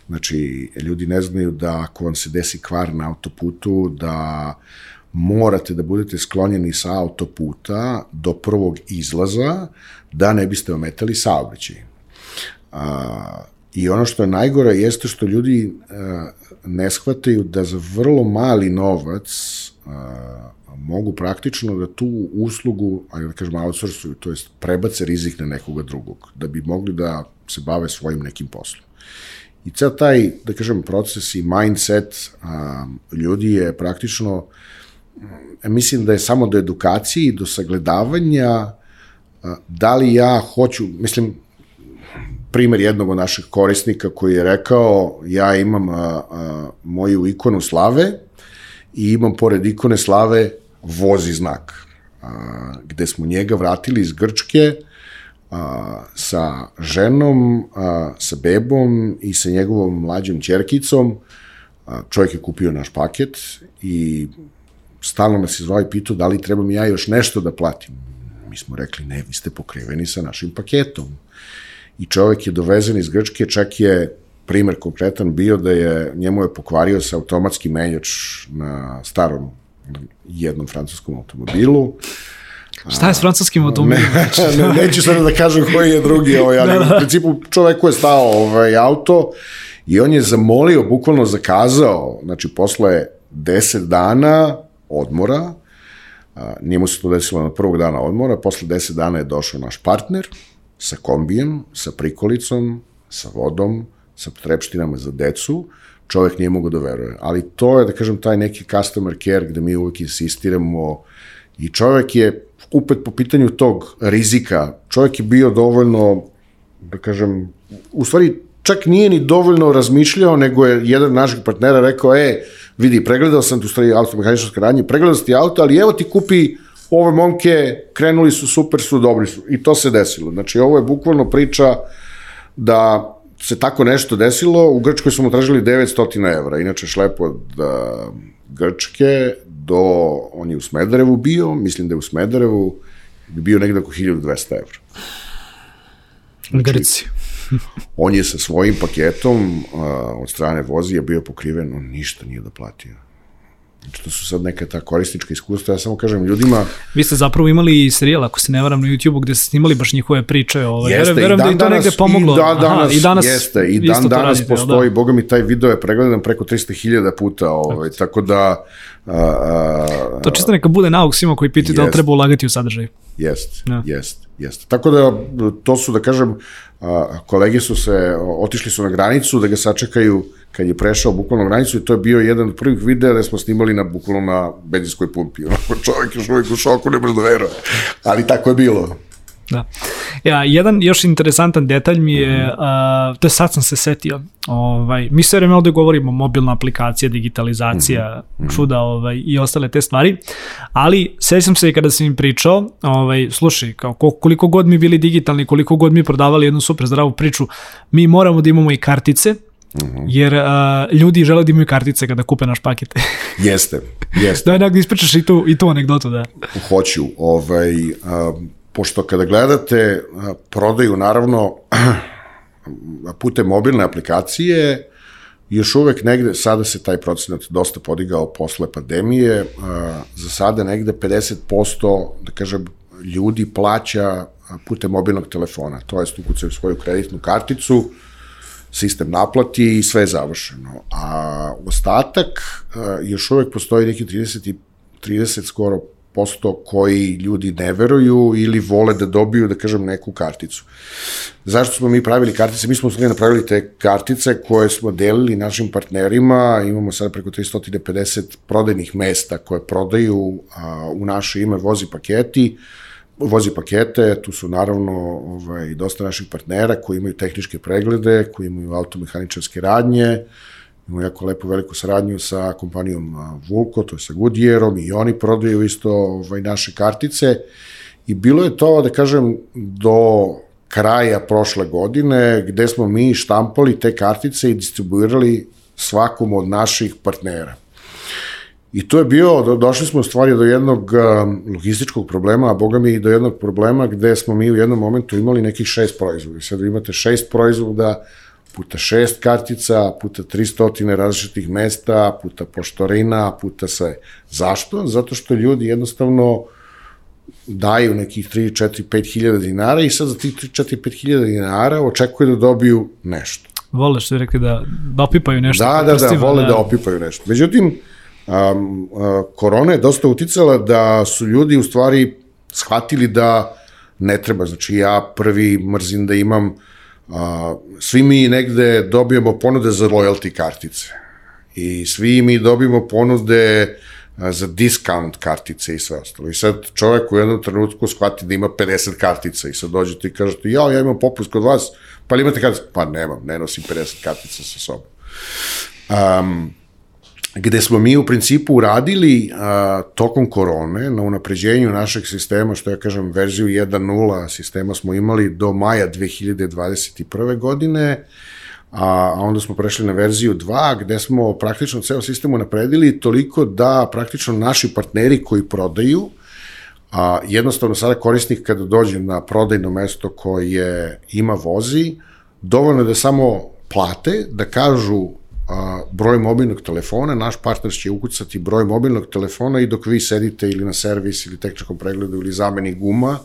Znači, ljudi ne znaju da ako vam se desi kvar na autoputu, da morate da budete sklonjeni sa autoputa do prvog izlaza, da ne biste ometali saobraćaj. A, I ono što je najgore jeste što ljudi a, ne shvataju da za vrlo mali novac a, mogu praktično da tu uslugu, ajde da kažem, outsourcuju, to jest prebace rizik na nekoga drugog, da bi mogli da se bave svojim nekim poslom. I ceo taj, da kažem, proces i mindset a, ljudi je praktično, mislim da je samo do edukacije i do sagledavanja a, da li ja hoću, mislim, primer jednog od naših korisnika koji je rekao ja imam a, a, moju ikonu slave i imam pored ikone slave vozi znak, a, gde smo njega vratili iz Grčke a, sa ženom, a, sa bebom i sa njegovom mlađom čerkicom. A, čovjek je kupio naš paket i stalno nas je zvao i pitao da li treba mi ja još nešto da platim. Mi smo rekli, ne, vi ste pokriveni sa našim paketom. I čovjek je dovezen iz Grčke, čak je primer konkretan bio da je, njemu je pokvario se automatski menjač na starom jednom francuskom automobilu. Šta je s francuskim automobilom? Ne, ne, neću sada da kažem koji je drugi, ovaj, ali da, da. u principu čoveku je stao ovaj, auto i on je zamolio, bukvalno zakazao, znači posle 10 dana odmora, a, nije mu se to desilo na prvog dana odmora, posle 10 dana je došao naš partner sa kombijem, sa prikolicom, sa vodom, sa trepštinama za decu, čovek nije mogo da veruje. Ali to je, da kažem, taj neki customer care gde mi uvek insistiramo i čovek je, upet po pitanju tog rizika, čovek je bio dovoljno, da kažem, u stvari čak nije ni dovoljno razmišljao, nego je jedan naših partnera rekao, e, vidi, pregledao sam tu stvari automehaničarske radnje, pregledao sam ti auto, ali evo ti kupi ove momke, krenuli su, super su, dobri su. I to se desilo. Znači, ovo je bukvalno priča da se tako nešto desilo, u Grčkoj smo tražili 900 evra, inače šlepo od uh, Grčke do, on je u Smederevu bio, mislim da je u Smederevu bi bio negde oko 1200 evra. Znači, Grci. on je sa svojim paketom uh, od strane vozija bio pokriven, on ništa nije da platio. Znači, to su sad neka ta korisnička iskustva. Ja samo kažem ljudima... Vi ste zapravo imali i serijal, ako se ne varam, na YouTube-u gde ste snimali baš njihove priče. Ovaj. Jeste, verujem, da i to negde pomoglo. I, da, danas, Aha, i danas, jeste, i dan danas radite, postoji, da? boga mi, taj video je pregledan preko 300.000 puta, ovaj, tako da... A, a, to čisto neka bude nauk svima koji pitaju da li treba ulagati u sadržaj. Jest, ja. jest, jest. Tako da, to su, da kažem, a, kolege su se, otišli su na granicu da ga sačekaju kad je prešao bukvalno granicu i to je bio jedan od prvih videa da smo snimali na bukvalno na benzinskoj pumpi. Onako čovjek je uvijek u šoku, ne može da veruje. Ali tako je bilo. Da. Ja, jedan još interesantan detalj mi je, uh, to je sad sam se setio, ovaj, mi sve vreme ovde govorimo mobilna aplikacija, digitalizacija, mm -hmm. čuda ovaj, i ostale te stvari, ali sećam se i kada sam im pričao, ovaj, slušaj, kao koliko god mi bili digitalni, koliko god mi prodavali jednu super zdravu priču, mi moramo da imamo i kartice, -hmm. Jer uh, ljudi žele da imaju kartice kada kupe naš paket. jeste, jeste. da, nekako ispričaš i tu, i tu anegdotu, da. Hoću, ovaj, uh, pošto kada gledate uh, prodaju, naravno, putem mobilne aplikacije, još uvek negde, sada se taj procenat dosta podigao posle pandemije, uh, za sada negde 50%, da kažem, ljudi plaća putem mobilnog telefona, to je ukucaju svoju kreditnu karticu, sistem naplati i sve je završeno. A ostatak još uvek postoji neki 30, 30 skoro posto koji ljudi ne veruju ili vole da dobiju, da kažem, neku karticu. Zašto smo mi pravili kartice? Mi smo sve napravili te kartice koje smo delili našim partnerima, imamo sada preko 350 prodajnih mesta koje prodaju a, u naše ime vozi paketi, vozi pakete, tu su naravno ovaj, dosta naših partnera koji imaju tehničke preglede, koji imaju automehaničarske radnje, imamo jako lepu veliku saradnju sa kompanijom Vulko, to je sa Goodyearom i oni prodaju isto ovaj, naše kartice i bilo je to, da kažem, do kraja prošle godine, gde smo mi štampali te kartice i distribuirali svakom od naših partnera. I to je bio, došli smo u stvari do jednog um, logističkog problema, a boga mi i do jednog problema gde smo mi u jednom momentu imali nekih šest proizvoda. Sad imate šest proizvoda, puta šest kartica, puta 300 različitih mesta, puta poštorina, puta sve. Zašto? Zato što ljudi jednostavno daju nekih 3, 4, 5 hiljada dinara i sad za tih 3, 4, 5 hiljada dinara očekuju da dobiju nešto. Vole što je rekli da, da opipaju nešto. Da, da, da, vole da. da opipaju nešto. Međutim, um, korona je dosta uticala da su ljudi u stvari shvatili da ne treba. Znači ja prvi mrzim da imam uh, svi mi negde dobijemo ponude za loyalty kartice i svi mi dobijemo ponude za discount kartice i sve ostalo. I sad čovek u jednom trenutku shvati da ima 50 kartica i sad dođete i kažete, ja, ja imam popust kod vas, pa li imate kartice? Pa nemam, ne nosim 50 kartica sa sobom. Um, gde smo mi u principu uradili a, tokom korone na unapređenju našeg sistema, što ja kažem verziju 1.0 sistema smo imali do maja 2021. godine, a, a onda smo prešli na verziju 2, gde smo praktično ceo sistem unapredili toliko da praktično naši partneri koji prodaju, a, jednostavno sada korisnik kada dođe na prodajno mesto koje ima vozi, dovoljno je da samo plate, da kažu a, broj mobilnog telefona, naš partner će ukucati broj mobilnog telefona i dok vi sedite ili na servis ili tehničkom pregledu ili zameni guma,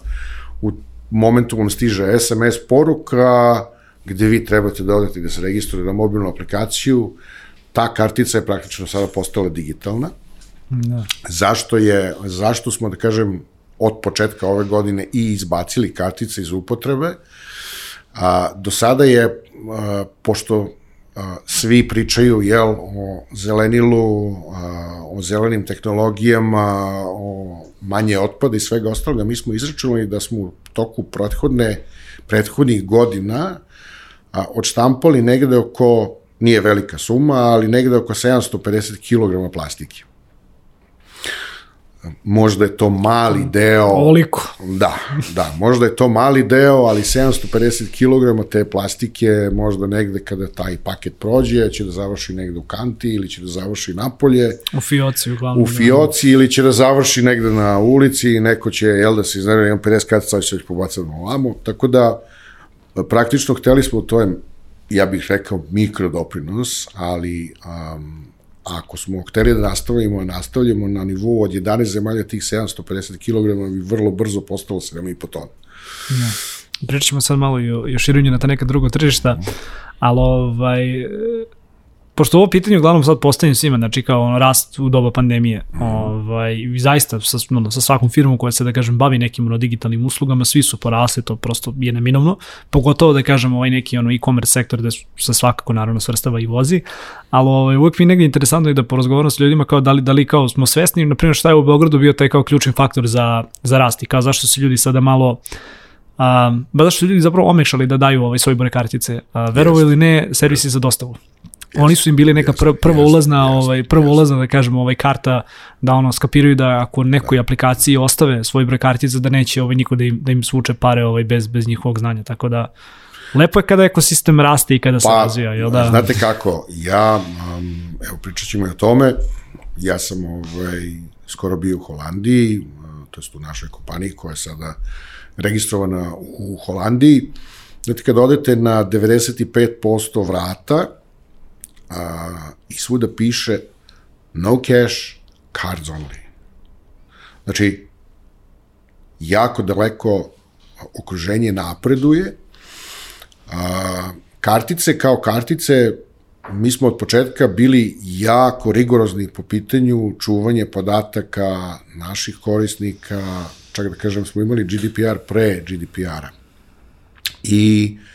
u momentu vam stiže SMS poruka gde vi trebate dodati da se registruje na mobilnu aplikaciju, ta kartica je praktično sada postala digitalna. Da. Zašto je, zašto smo, da kažem, od početka ove godine i izbacili kartice iz upotrebe, a, do sada je, a, pošto svi pričaju jel, o zelenilu, o zelenim tehnologijama, o manje otpada i svega ostaloga. Mi smo izračunali da smo u toku prethodne, prethodnih godina odštampali negde oko, nije velika suma, ali negde oko 750 kg plastike možda je to mali deo... Oliko. Da, da, možda je to mali deo, ali 750 kg te plastike možda negde kada taj paket prođe, će da završi negde u kanti ili će da završi napolje. U fioci uglavnom. U da. fioci da. ili će da završi negde na ulici i neko će, jel da se iznere, imam 50 kartica, će već pobacati na ovamo. Tako da, praktično hteli smo, to je, ja bih rekao, mikrodoprinos, ali um, ako smo hteli da nastavimo, nastavljamo na nivou od 11 zemalja tih 750 kg bi vrlo brzo postalo 7,5 tona. Ja. Pričat ćemo sad malo i o, i o širenju na ta neka druga tržišta, ali ovaj, pošto ovo pitanje uglavnom sad postavljam svima, znači kao ono, rast u doba pandemije, mm. ovaj, zaista sa, ono, sa svakom firmom koja se, da kažem, bavi nekim ono, digitalnim uslugama, svi su porasli, to prosto je neminovno, pogotovo da kažem ovaj neki ono, e-commerce sektor da se svakako naravno svrstava i vozi, ali ovaj, uvek mi negdje interesantno je da porazgovaram sa ljudima kao da li, da li kao smo svesni, na primjer šta je u Beogradu bio taj kao ključni faktor za, za rast i kao zašto se ljudi sada malo Um, ba zašto su ljudi zapravo omešali da daju ovaj svoj broj kartice. Uh, verovo ili ne, servisi za dostavu. Oni su im bili neka pr prva ulazna, ovaj prva ulazna da kažemo ovaj karta da ono skapiraju da ako nekoj aplikaciji ostave svoj broj kartica da neće ovaj niko da im da im svuče pare ovaj bez bez njihovog znanja. Tako da lepo je kada ekosistem raste i kada se pa, razvija, jel da? Znate kako, ja um, evo pričat ćemo o tome. Ja sam ovaj skoro bio u Holandiji, to jest u našoj kompaniji koja je sada registrovana u Holandiji. Znate, kada odete na 95% vrata, a, i svuda piše no cash, cards only. Znači, jako daleko okruženje napreduje. A, kartice kao kartice, mi smo od početka bili jako rigorozni po pitanju čuvanja podataka naših korisnika, čak da kažem smo imali GDPR pre GDPR-a. I uh,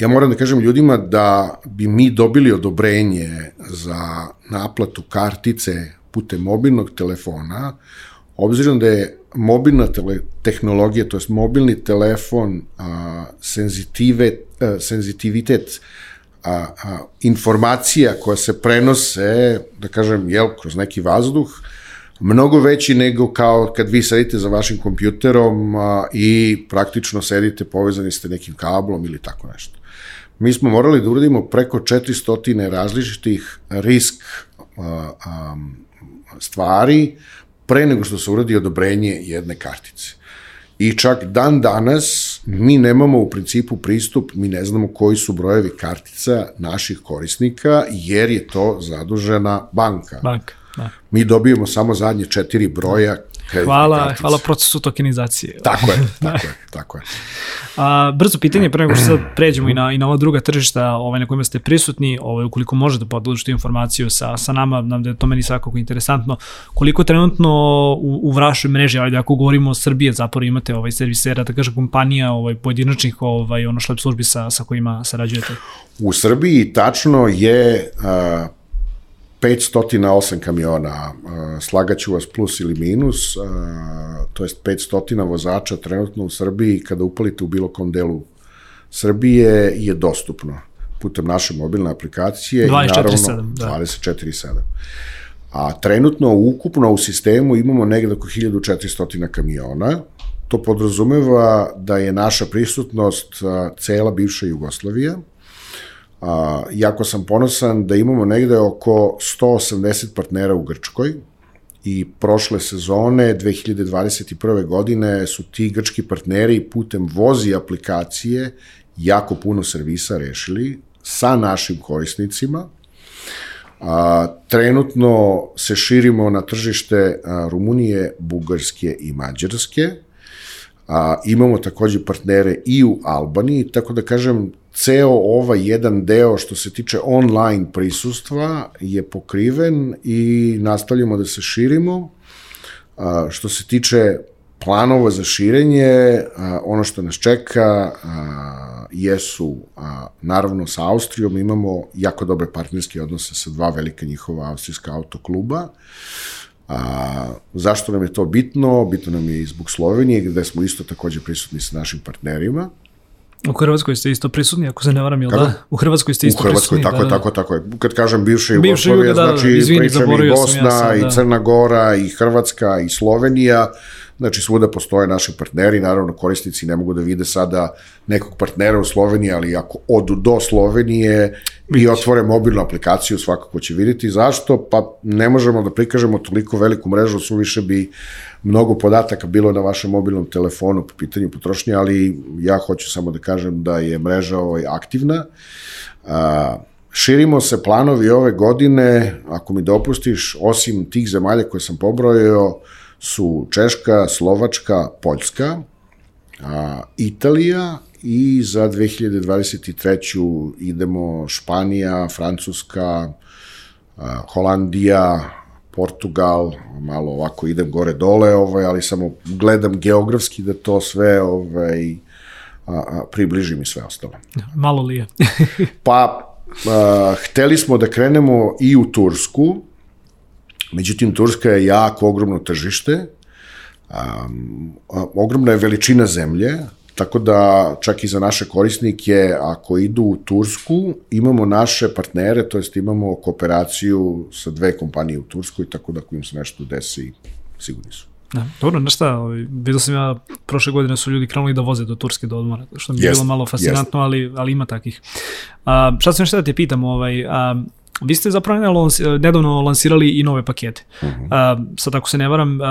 ja moram da kažem ljudima da bi mi dobili odobrenje za naplatu kartice putem mobilnog telefona, obzirom da je mobilna tele, tehnologija, to je mobilni telefon, a, senzitive, a, senzitivitet a, a, informacija koja se prenose, da kažem, jel, kroz neki vazduh, mnogo veći nego kao kad vi sedite za vašim kompjuterom i praktično sedite povezani ste nekim kablom ili tako nešto. Mi smo morali da uradimo preko 400 različitih risk stvari pre nego što se uradi odobrenje jedne kartice. I čak dan danas mi nemamo u principu pristup, mi ne znamo koji su brojevi kartica naših korisnika, jer je to zadužena banka. Banka, da. Mi dobijemo samo zadnje četiri broja Hvala, kartice. hvala procesu tokenizacije. Tako je, tako je, tako je. A, brzo pitanje, pre nego što sad pređemo i na, i na ova druga tržišta ovaj, na kojima ste prisutni, ovaj, ukoliko možete da podeliš informaciju sa, sa nama, nam da je to meni svakako interesantno, koliko trenutno u, u vašoj mreži, ajde ako govorimo o Srbije, zapravo imate ovaj servisera, da kaže kompanija ovaj, pojedinačnih ovaj, ono šlep službi sa, sa kojima sarađujete? U Srbiji tačno je uh, 508 kamiona, slagaću vas plus ili minus, to jest 500 vozača trenutno u Srbiji, kada upalite u bilo kom delu Srbije, je dostupno putem naše mobilne aplikacije 24, i naravno da. 24-7. A trenutno ukupno u sistemu imamo negde oko 1400 kamiona, to podrazumeva da je naša prisutnost cela bivša Jugoslavija, A, jako sam ponosan da imamo negde oko 180 partnera u Grčkoj i prošle sezone 2021. godine su ti grčki partneri putem vozi aplikacije jako puno servisa rešili sa našim korisnicima. A, trenutno se širimo na tržište a, Rumunije, Bugarske i Mađarske. A, imamo takođe partnere i u Albaniji, tako da kažem, ceo ovaj jedan deo što se tiče online prisustva je pokriven i nastavljamo da se širimo. A, što se tiče planova za širenje, a, ono što nas čeka a, jesu, a, naravno sa Austrijom imamo jako dobre partnerske odnose sa dva velika njihova austrijska autokluba. A, zašto nam je to bitno? Bitno nam je i zbog Slovenije, gde smo isto takođe prisutni sa našim partnerima. U Hrvatskoj ste isto prisutni, ako se ne varam, jel da? U Hrvatskoj ste isto prisutni. U Hrvatskoj, tako da, je, tako je, tako je. Kad kažem bivša Jugoslavija, da, znači izvini, pričam i Bosna, ja sam, da. i Crna Gora, i Hrvatska, i Slovenija, Znači, svuda postoje naši partneri, naravno korisnici ne mogu da vide sada nekog partnera u Sloveniji, ali ako odu do Slovenije i otvore mobilnu aplikaciju, svakako će videti. Zašto? Pa ne možemo da prikažemo toliko veliku mrežu, suviše bi mnogo podataka bilo na vašem mobilnom telefonu po pitanju potrošnje, ali ja hoću samo da kažem da je mreža ovaj aktivna. A, Širimo se planovi ove godine, ako mi dopustiš, osim tih zemalja koje sam pobrojio, su Češka, Slovačka, Poljska, a, Italija i za 2023. idemo Španija, Francuska, a, Holandija, Portugal, malo ovako idem gore dole, ovaj, ali samo gledam geografski da to sve ovaj, a, a, približim i sve ostalo. Malo li je? pa, a, hteli smo da krenemo i u Tursku, Međutim, Turska je jako ogromno tržište, um, ogromna je veličina zemlje, tako da čak i za naše korisnike, ako idu u Tursku, imamo naše partnere, to jest imamo kooperaciju sa dve kompanije u Turskoj, tako da ako im se nešto desi, sigurni su. Da, dobro, znaš šta, ovaj, vidio sam ja, prošle godine su ljudi krenuli da voze do Turske do odmora, što mi je bilo malo fascinantno, ali, ali ima takih. A, šta sam još da te pitam, ovaj, a, Vi ste zapravo nedavno lansirali i nove pakete. Uh -huh. uh, sad ako se ne varam, uh,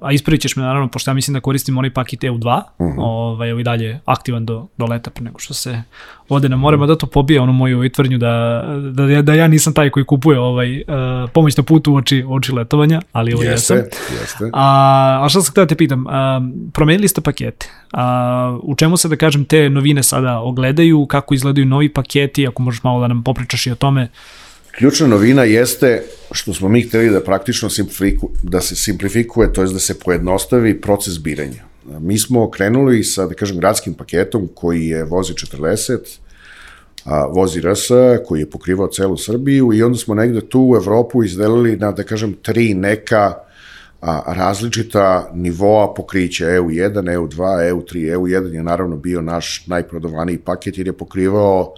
a ispravit ćeš me naravno, pošto ja mislim da koristim onaj paket EU2, uh -huh. ovaj, ovaj dalje aktivan do, do leta pre nego što se ode na more, uh -huh. da to pobije onu moju tvrdnju da, da, da, da ja nisam taj koji kupuje ovaj, uh, pomoć na putu u oči, oči letovanja, ali ovo jeste, jesam. Jeste. A, a šta sam htio da te pitam, uh, promenili ste pakete, a, u čemu se da kažem te novine sada ogledaju, kako izgledaju novi paketi, ako možeš malo da nam popričaš i o tome, Ključna novina jeste što smo mi hteli da praktično simplifiku, da se simplifikuje, to je da se pojednostavi proces biranja. Mi smo krenuli sa, da kažem, gradskim paketom koji je vozi 40, a, vozi RS, koji je pokrivao celu Srbiju i onda smo negde tu u Evropu izdelili na, da kažem, tri neka a, različita nivoa pokrića EU1, EU2, EU3. EU1 je naravno bio naš najprodovaniji paket jer je pokrivao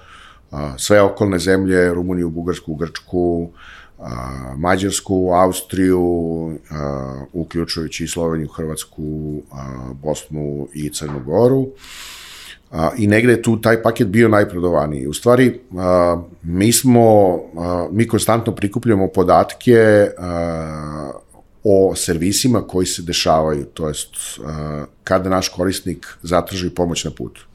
sve okolne zemlje, Rumuniju, Bugarsku, Grčku, a, Mađarsku, Austriju, a, uključujući i Sloveniju, Hrvatsku, a, Bosnu i Crnu Goru. A, I negde je tu taj paket bio najprodovaniji. U stvari, a, mi smo, a, mi konstantno prikupljamo podatke a, o servisima koji se dešavaju, to jest a, kada naš korisnik zatraži pomoć na putu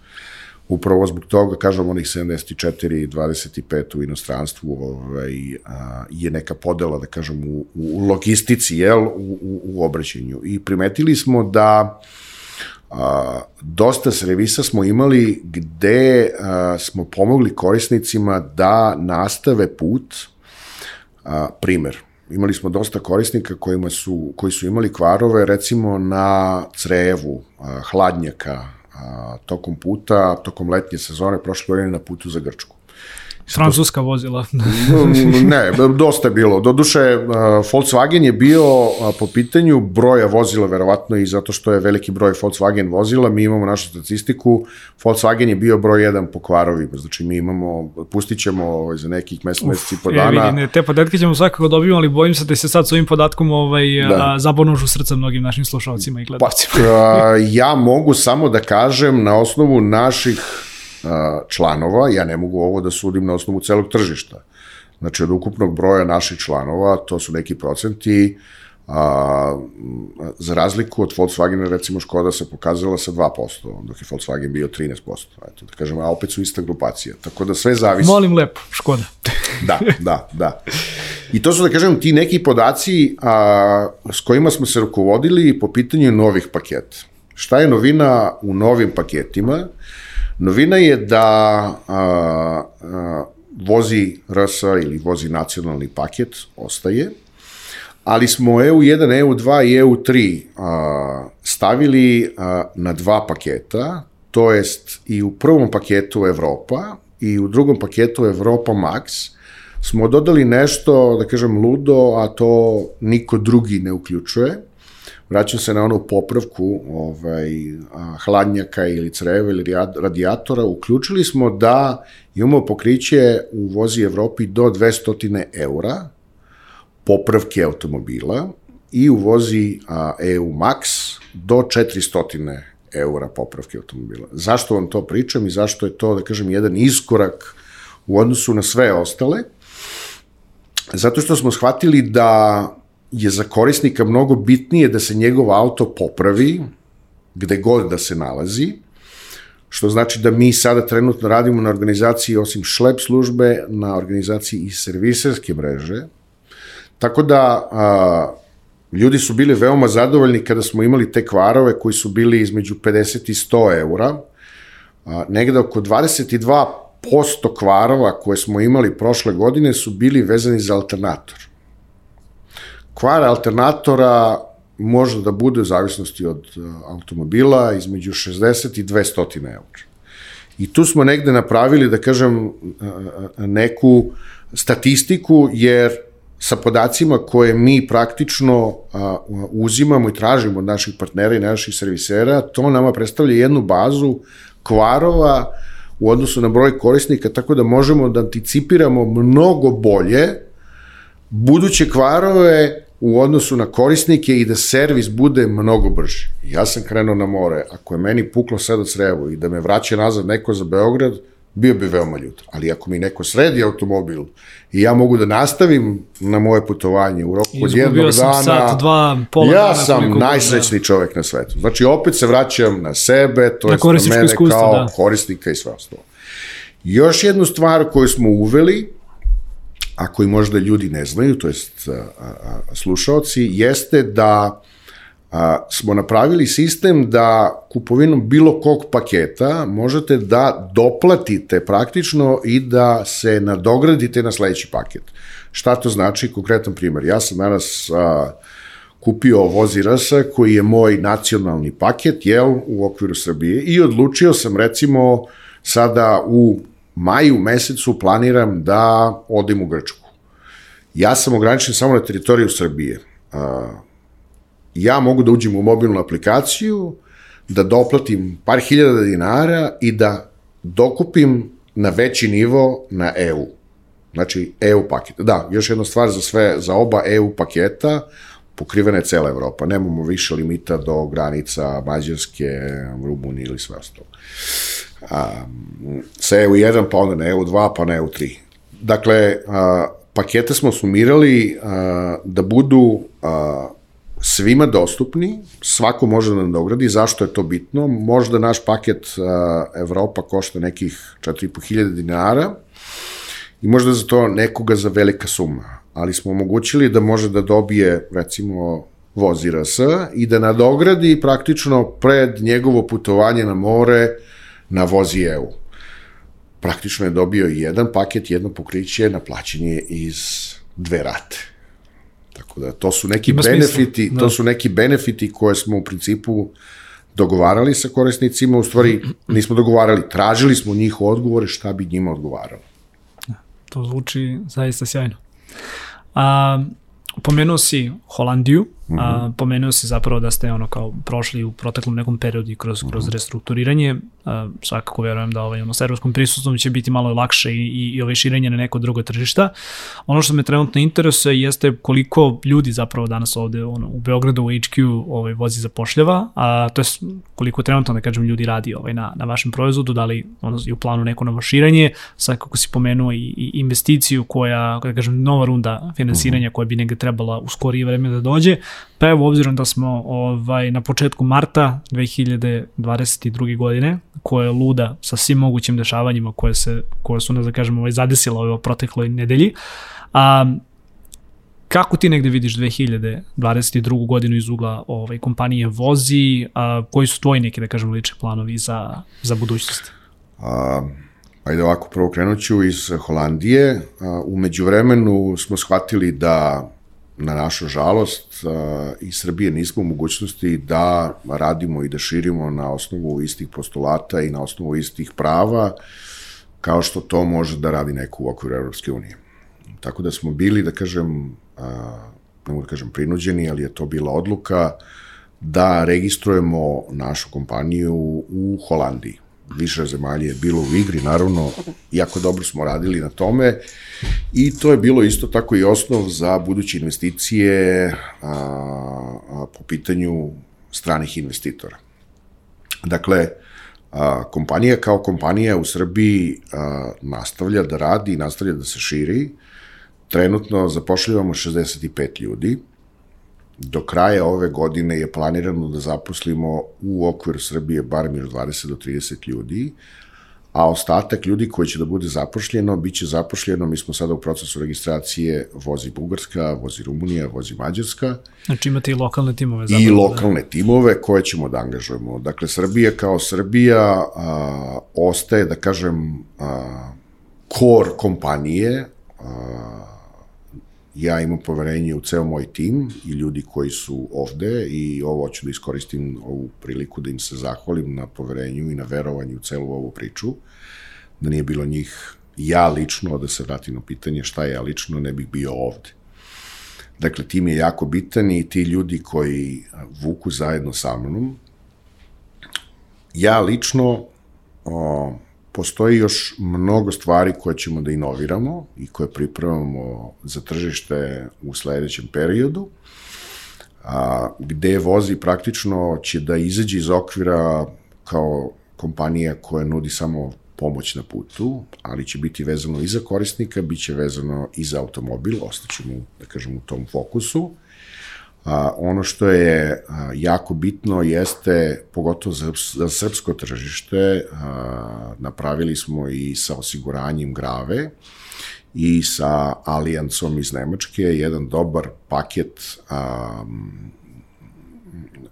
upravo zbog toga, kažem, onih 74 i 25 u inostranstvu ovaj, a, je neka podela, da kažem, u, u logistici, jel, u, u, u obraćenju. I primetili smo da a, dosta servisa smo imali gde a, smo pomogli korisnicima da nastave put, a, primer, imali smo dosta korisnika kojima su, koji su imali kvarove recimo na crevu, a, hladnjaka, a, tokom puta, tokom letnje sezone prošle godine na putu za Grčku. Francuska vozila. ne, dosta je bilo. Doduše, Volkswagen je bio po pitanju broja vozila, verovatno i zato što je veliki broj Volkswagen vozila, mi imamo našu statistiku, Volkswagen je bio broj jedan po kvarovima, znači mi imamo, pustit ćemo ovaj, za nekih mesec, mesec i po dana. E, vidi, te podatke ćemo svakako dobiti, ali bojim se da se sad s ovim podatkom ovaj, da. zabonužu srca mnogim našim slušalcima i gledalcima. Pa, ja mogu samo da kažem na osnovu naših članova, ja ne mogu ovo da sudim na osnovu celog tržišta. Znači, od ukupnog broja naših članova, to su neki procenti, a, za razliku od Volkswagena, recimo Škoda se pokazala sa 2%, dok je Volkswagen bio 13%. Eto, da kažem, a opet su ista grupacija. Tako da sve zavisi. Molim lepo, Škoda. da, da, da. I to su, da kažem, ti neki podaci a, s kojima smo se rukovodili po pitanju novih paketa. Šta je novina u novim paketima? Novina je da a, a, vozi RS ili vozi nacionalni paket, ostaje, ali smo EU1, EU2 i EU3 a, stavili a, na dva paketa, to jest i u prvom paketu Evropa i u drugom paketu Evropa Max smo dodali nešto, da kažem, ludo, a to niko drugi ne uključuje vraćam se na onu popravku ovaj, hladnjaka ili creva ili radijatora, uključili smo da imamo pokriće u vozi Evropi do 200 eura popravke automobila i u vozi EU Max do 400 eura popravke automobila. Zašto vam to pričam i zašto je to, da kažem, jedan iskorak u odnosu na sve ostale? Zato što smo shvatili da je za korisnika mnogo bitnije da se njegov auto popravi, gde god da se nalazi, što znači da mi sada trenutno radimo na organizaciji, osim šlep službe, na organizaciji i serviserske mreže, tako da a, ljudi su bili veoma zadovoljni kada smo imali te kvarove koji su bili između 50 i 100 eura, a, negde oko 22 posto kvarova koje smo imali prošle godine su bili vezani za alternator. Kvar alternatora može da bude u zavisnosti od e, automobila između 60 i 200 eura. I tu smo negde napravili, da kažem, e, e, neku statistiku, jer sa podacima koje mi praktično uzimamo i tražimo od naših partnera i naših servisera, to nama predstavlja jednu bazu kvarova u odnosu na broj korisnika, tako da možemo da anticipiramo mnogo bolje buduće kvarove u odnosu na korisnike i da servis bude mnogo brži. Ja sam krenuo na more, ako je meni puklo sada crevo i da me vraća nazad neko za Beograd, bio bi veoma ljut. Ali ako mi neko sredi automobil i ja mogu da nastavim na moje putovanje u roku od jednog sam dana, sat, dva, pola ja dana, sam najsrećniji da. čovek na svetu. Znači, opet se vraćam na sebe, to na je na mene kao da. korisnika i sve ostalo. Još jednu stvar koju smo uveli, a koji možda ljudi ne znaju, to jest slušaoci, jeste da a, smo napravili sistem da kupovinom bilo kog paketa možete da doplatite praktično i da se nadogradite na sledeći paket. Šta to znači? Konkretan primer. Ja sam danas a, kupio vozi rasa koji je moj nacionalni paket, jel, u okviru Srbije i odlučio sam recimo sada u maju mesecu planiram da odem u Grčku. Ja sam ograničen samo na teritoriju Srbije. Ja mogu da uđem u mobilnu aplikaciju, da doplatim par hiljada dinara i da dokupim na veći nivo na EU. Znači, EU paket. Da, još jedna stvar za sve, za oba EU paketa, pokrivena je cela Evropa. Nemamo više limita do granica Mađarske, Rumunije ili sve ostalo. A, sa EU1, pa onda na EU2, pa na EU3. Dakle, a, pakete smo sumirali a, da budu a, svima dostupni, svako može da nadogradi, zašto je to bitno? Možda naš paket a, Evropa košta nekih 4.500 dinara i možda za to nekoga za velika suma, ali smo omogućili da može da dobije, recimo, voz RS i da nadogradi praktično pred njegovo putovanje na more na vozi EU. Praktično je dobio jedan paket, jedno pokriće na plaćanje iz dve rate. Tako da to su neki Ima benefiti, da. to su neki benefiti koje smo u principu dogovarali sa korisnicima, u stvari nismo dogovarali, tražili smo njih odgovore šta bi njima odgovaralo. To zvuči zaista sjajno. A, pomenuo si Holandiju, Mm -hmm. A, pomenuo si zapravo da ste ono kao prošli u proteklom nekom periodu i kroz, kroz mhm. restrukturiranje. A, svakako verujem da ovaj, ono, s evropskom prisustvom će biti malo lakše i, i, i ovaj širenje na neko drugo tržišta. Ono što me trenutno interesuje jeste koliko ljudi zapravo danas ovde ono, u Beogradu u HQ ovaj, vozi zapošljava, a to je koliko trenutno, da kažem, ljudi radi ovaj, na, na vašem proizvodu, da li ono, je u planu neko novo širenje, sad kako si pomenuo i, i investiciju koja, da kažem, nova runda finansiranja mm -hmm. koja bi negde trebala u skorije vreme da dođe, Pa evo, obzirom da smo ovaj, na početku marta 2022. godine, koja je luda sa svim mogućim dešavanjima koje, se, koje su, ne da kažemo, ovaj, zadesila ove protekloj nedelji, a, kako ti negde vidiš 2022. godinu iz ugla ovaj, kompanije Vozi, a, koji su tvoji neki, da kažemo, lični planovi za, za budućnost? A, ajde ovako, prvo krenut ću iz Holandije. A, umeđu vremenu smo shvatili da na našu žalost i Srbije nismo u mogućnosti da radimo i da širimo na osnovu istih postulata i na osnovu istih prava kao što to može da radi neko u okviru Evropske unije. Tako da smo bili, da kažem, ne mogu da kažem prinuđeni, ali je to bila odluka da registrujemo našu kompaniju u Holandiji više zemalje je bilo u igri, naravno, jako dobro smo radili na tome i to je bilo isto tako i osnov za buduće investicije a, a, po pitanju stranih investitora. Dakle, a, kompanija kao kompanija u Srbiji a, nastavlja da radi i nastavlja da se širi. Trenutno zapošljavamo 65 ljudi, do kraja ove godine je planirano da zaposlimo u okviru Srbije bar još 20 do 30 ljudi, a ostatak ljudi koji će da bude zapošljeno, bit će zapošljeno, mi smo sada u procesu registracije, vozi Bugarska, vozi Rumunija, vozi Mađarska. Znači imate i lokalne timove. Zapravo, I da- lokalne da... timove koje ćemo da angažujemo. Dakle, Srbija kao Srbija a, ostaje, da kažem, a, kor kompanije, a, ja imam poverenje u ceo moj tim i ljudi koji su ovde i ovo hoću da iskoristim ovu priliku da im se zahvalim na poverenju i na verovanju u celu ovu priču, da nije bilo njih ja lično, da se vratim na pitanje šta ja lično ne bih bio ovde. Dakle, tim je jako bitan i ti ljudi koji vuku zajedno sa mnom, ja lično o, postoji još mnogo stvari koje ćemo da inoviramo i koje pripremamo za tržište u sledećem periodu, a, gde vozi praktično će da izađe iz okvira kao kompanija koja nudi samo pomoć na putu, ali će biti vezano i za korisnika, bit će vezano i za automobil, ostaćemo, da kažem, u tom fokusu. A, ono što je jako bitno jeste, pogotovo za, srpsko tržište, a, napravili smo i sa osiguranjem grave i sa Alijancom iz Nemačke jedan dobar paket a,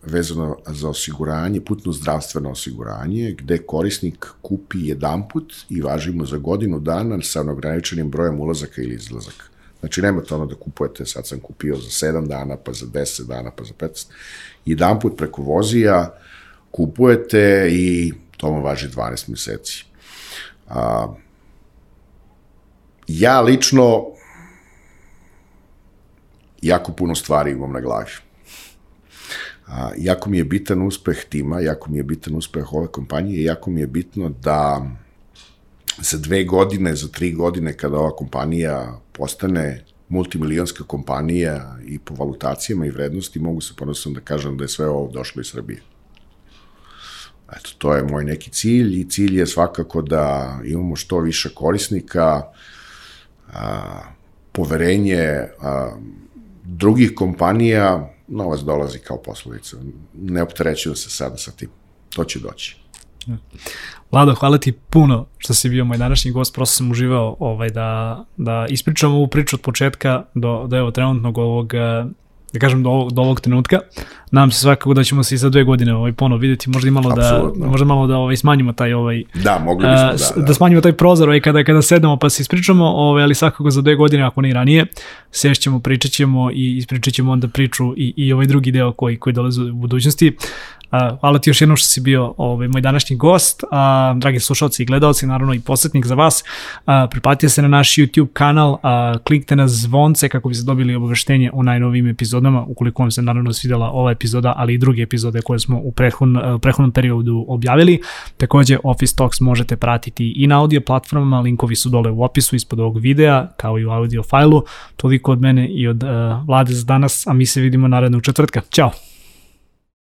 vezano za osiguranje, putno zdravstveno osiguranje, gde korisnik kupi jedan put i važimo za godinu dana sa ograničenim brojem ulazaka ili izlazaka. Znači, nemate ono da kupujete, sad sam kupio za 7 dana, pa za 10 dana, pa za 15. Jedan put preko vozija kupujete i to vam važi 12 meseci. A, ja lično jako puno stvari imam na glavi. A, jako mi je bitan uspeh tima, jako mi je bitan uspeh ove kompanije, jako mi je bitno da za dve godine, za tri godine, kada ova kompanija postane multimilijonska kompanija i po valutacijama i vrednosti, mogu se ponosno da kažem da je sve ovo došlo iz Srbije. Eto, to je moj neki cilj i cilj je svakako da imamo što više korisnika, a, poverenje a, drugih kompanija, novac dolazi kao poslovica. Ne opterećuju se sada sa tim. To će doći. Lado, hvala ti puno što si bio moj današnji gost, prosto sam uživao ovaj, da, da ispričam ovu priču od početka do, do evo trenutnog ovog da kažem do ovog, do ovog trenutka. Nadam se svakako da ćemo se i za dve godine ovaj ponovo videti, možda i malo Absolutno. da možda malo da ovaj smanjimo taj ovaj Da, mogli bismo da, da. da smanjimo taj prozor ovaj kada kada sednemo pa se ispričamo, ovaj ali svakako za dve godine ako ne i ranije, sešćemo, pričaćemo i ispričaćemo onda priču i i ovaj drugi deo koji koji dolazi u budućnosti. Hvala ti još jednom što si bio ovaj, moj današnji gost. A, dragi slušalci i gledalci, naravno i posjetnik za vas, a, priplatite se na naš YouTube kanal, a, klikte na zvonce kako biste dobili obaveštenje o najnovijim epizodama, ukoliko vam se naravno svidela ova epizoda, ali i druge epizode koje smo u prethodnom, prethodnom periodu objavili. Takođe, Office Talks možete pratiti i na audio platformama, linkovi su dole u opisu ispod ovog videa, kao i u audio fajlu. Toliko od mene i od uh, Vlade za danas, a mi se vidimo narednog četvrtka. Ćao!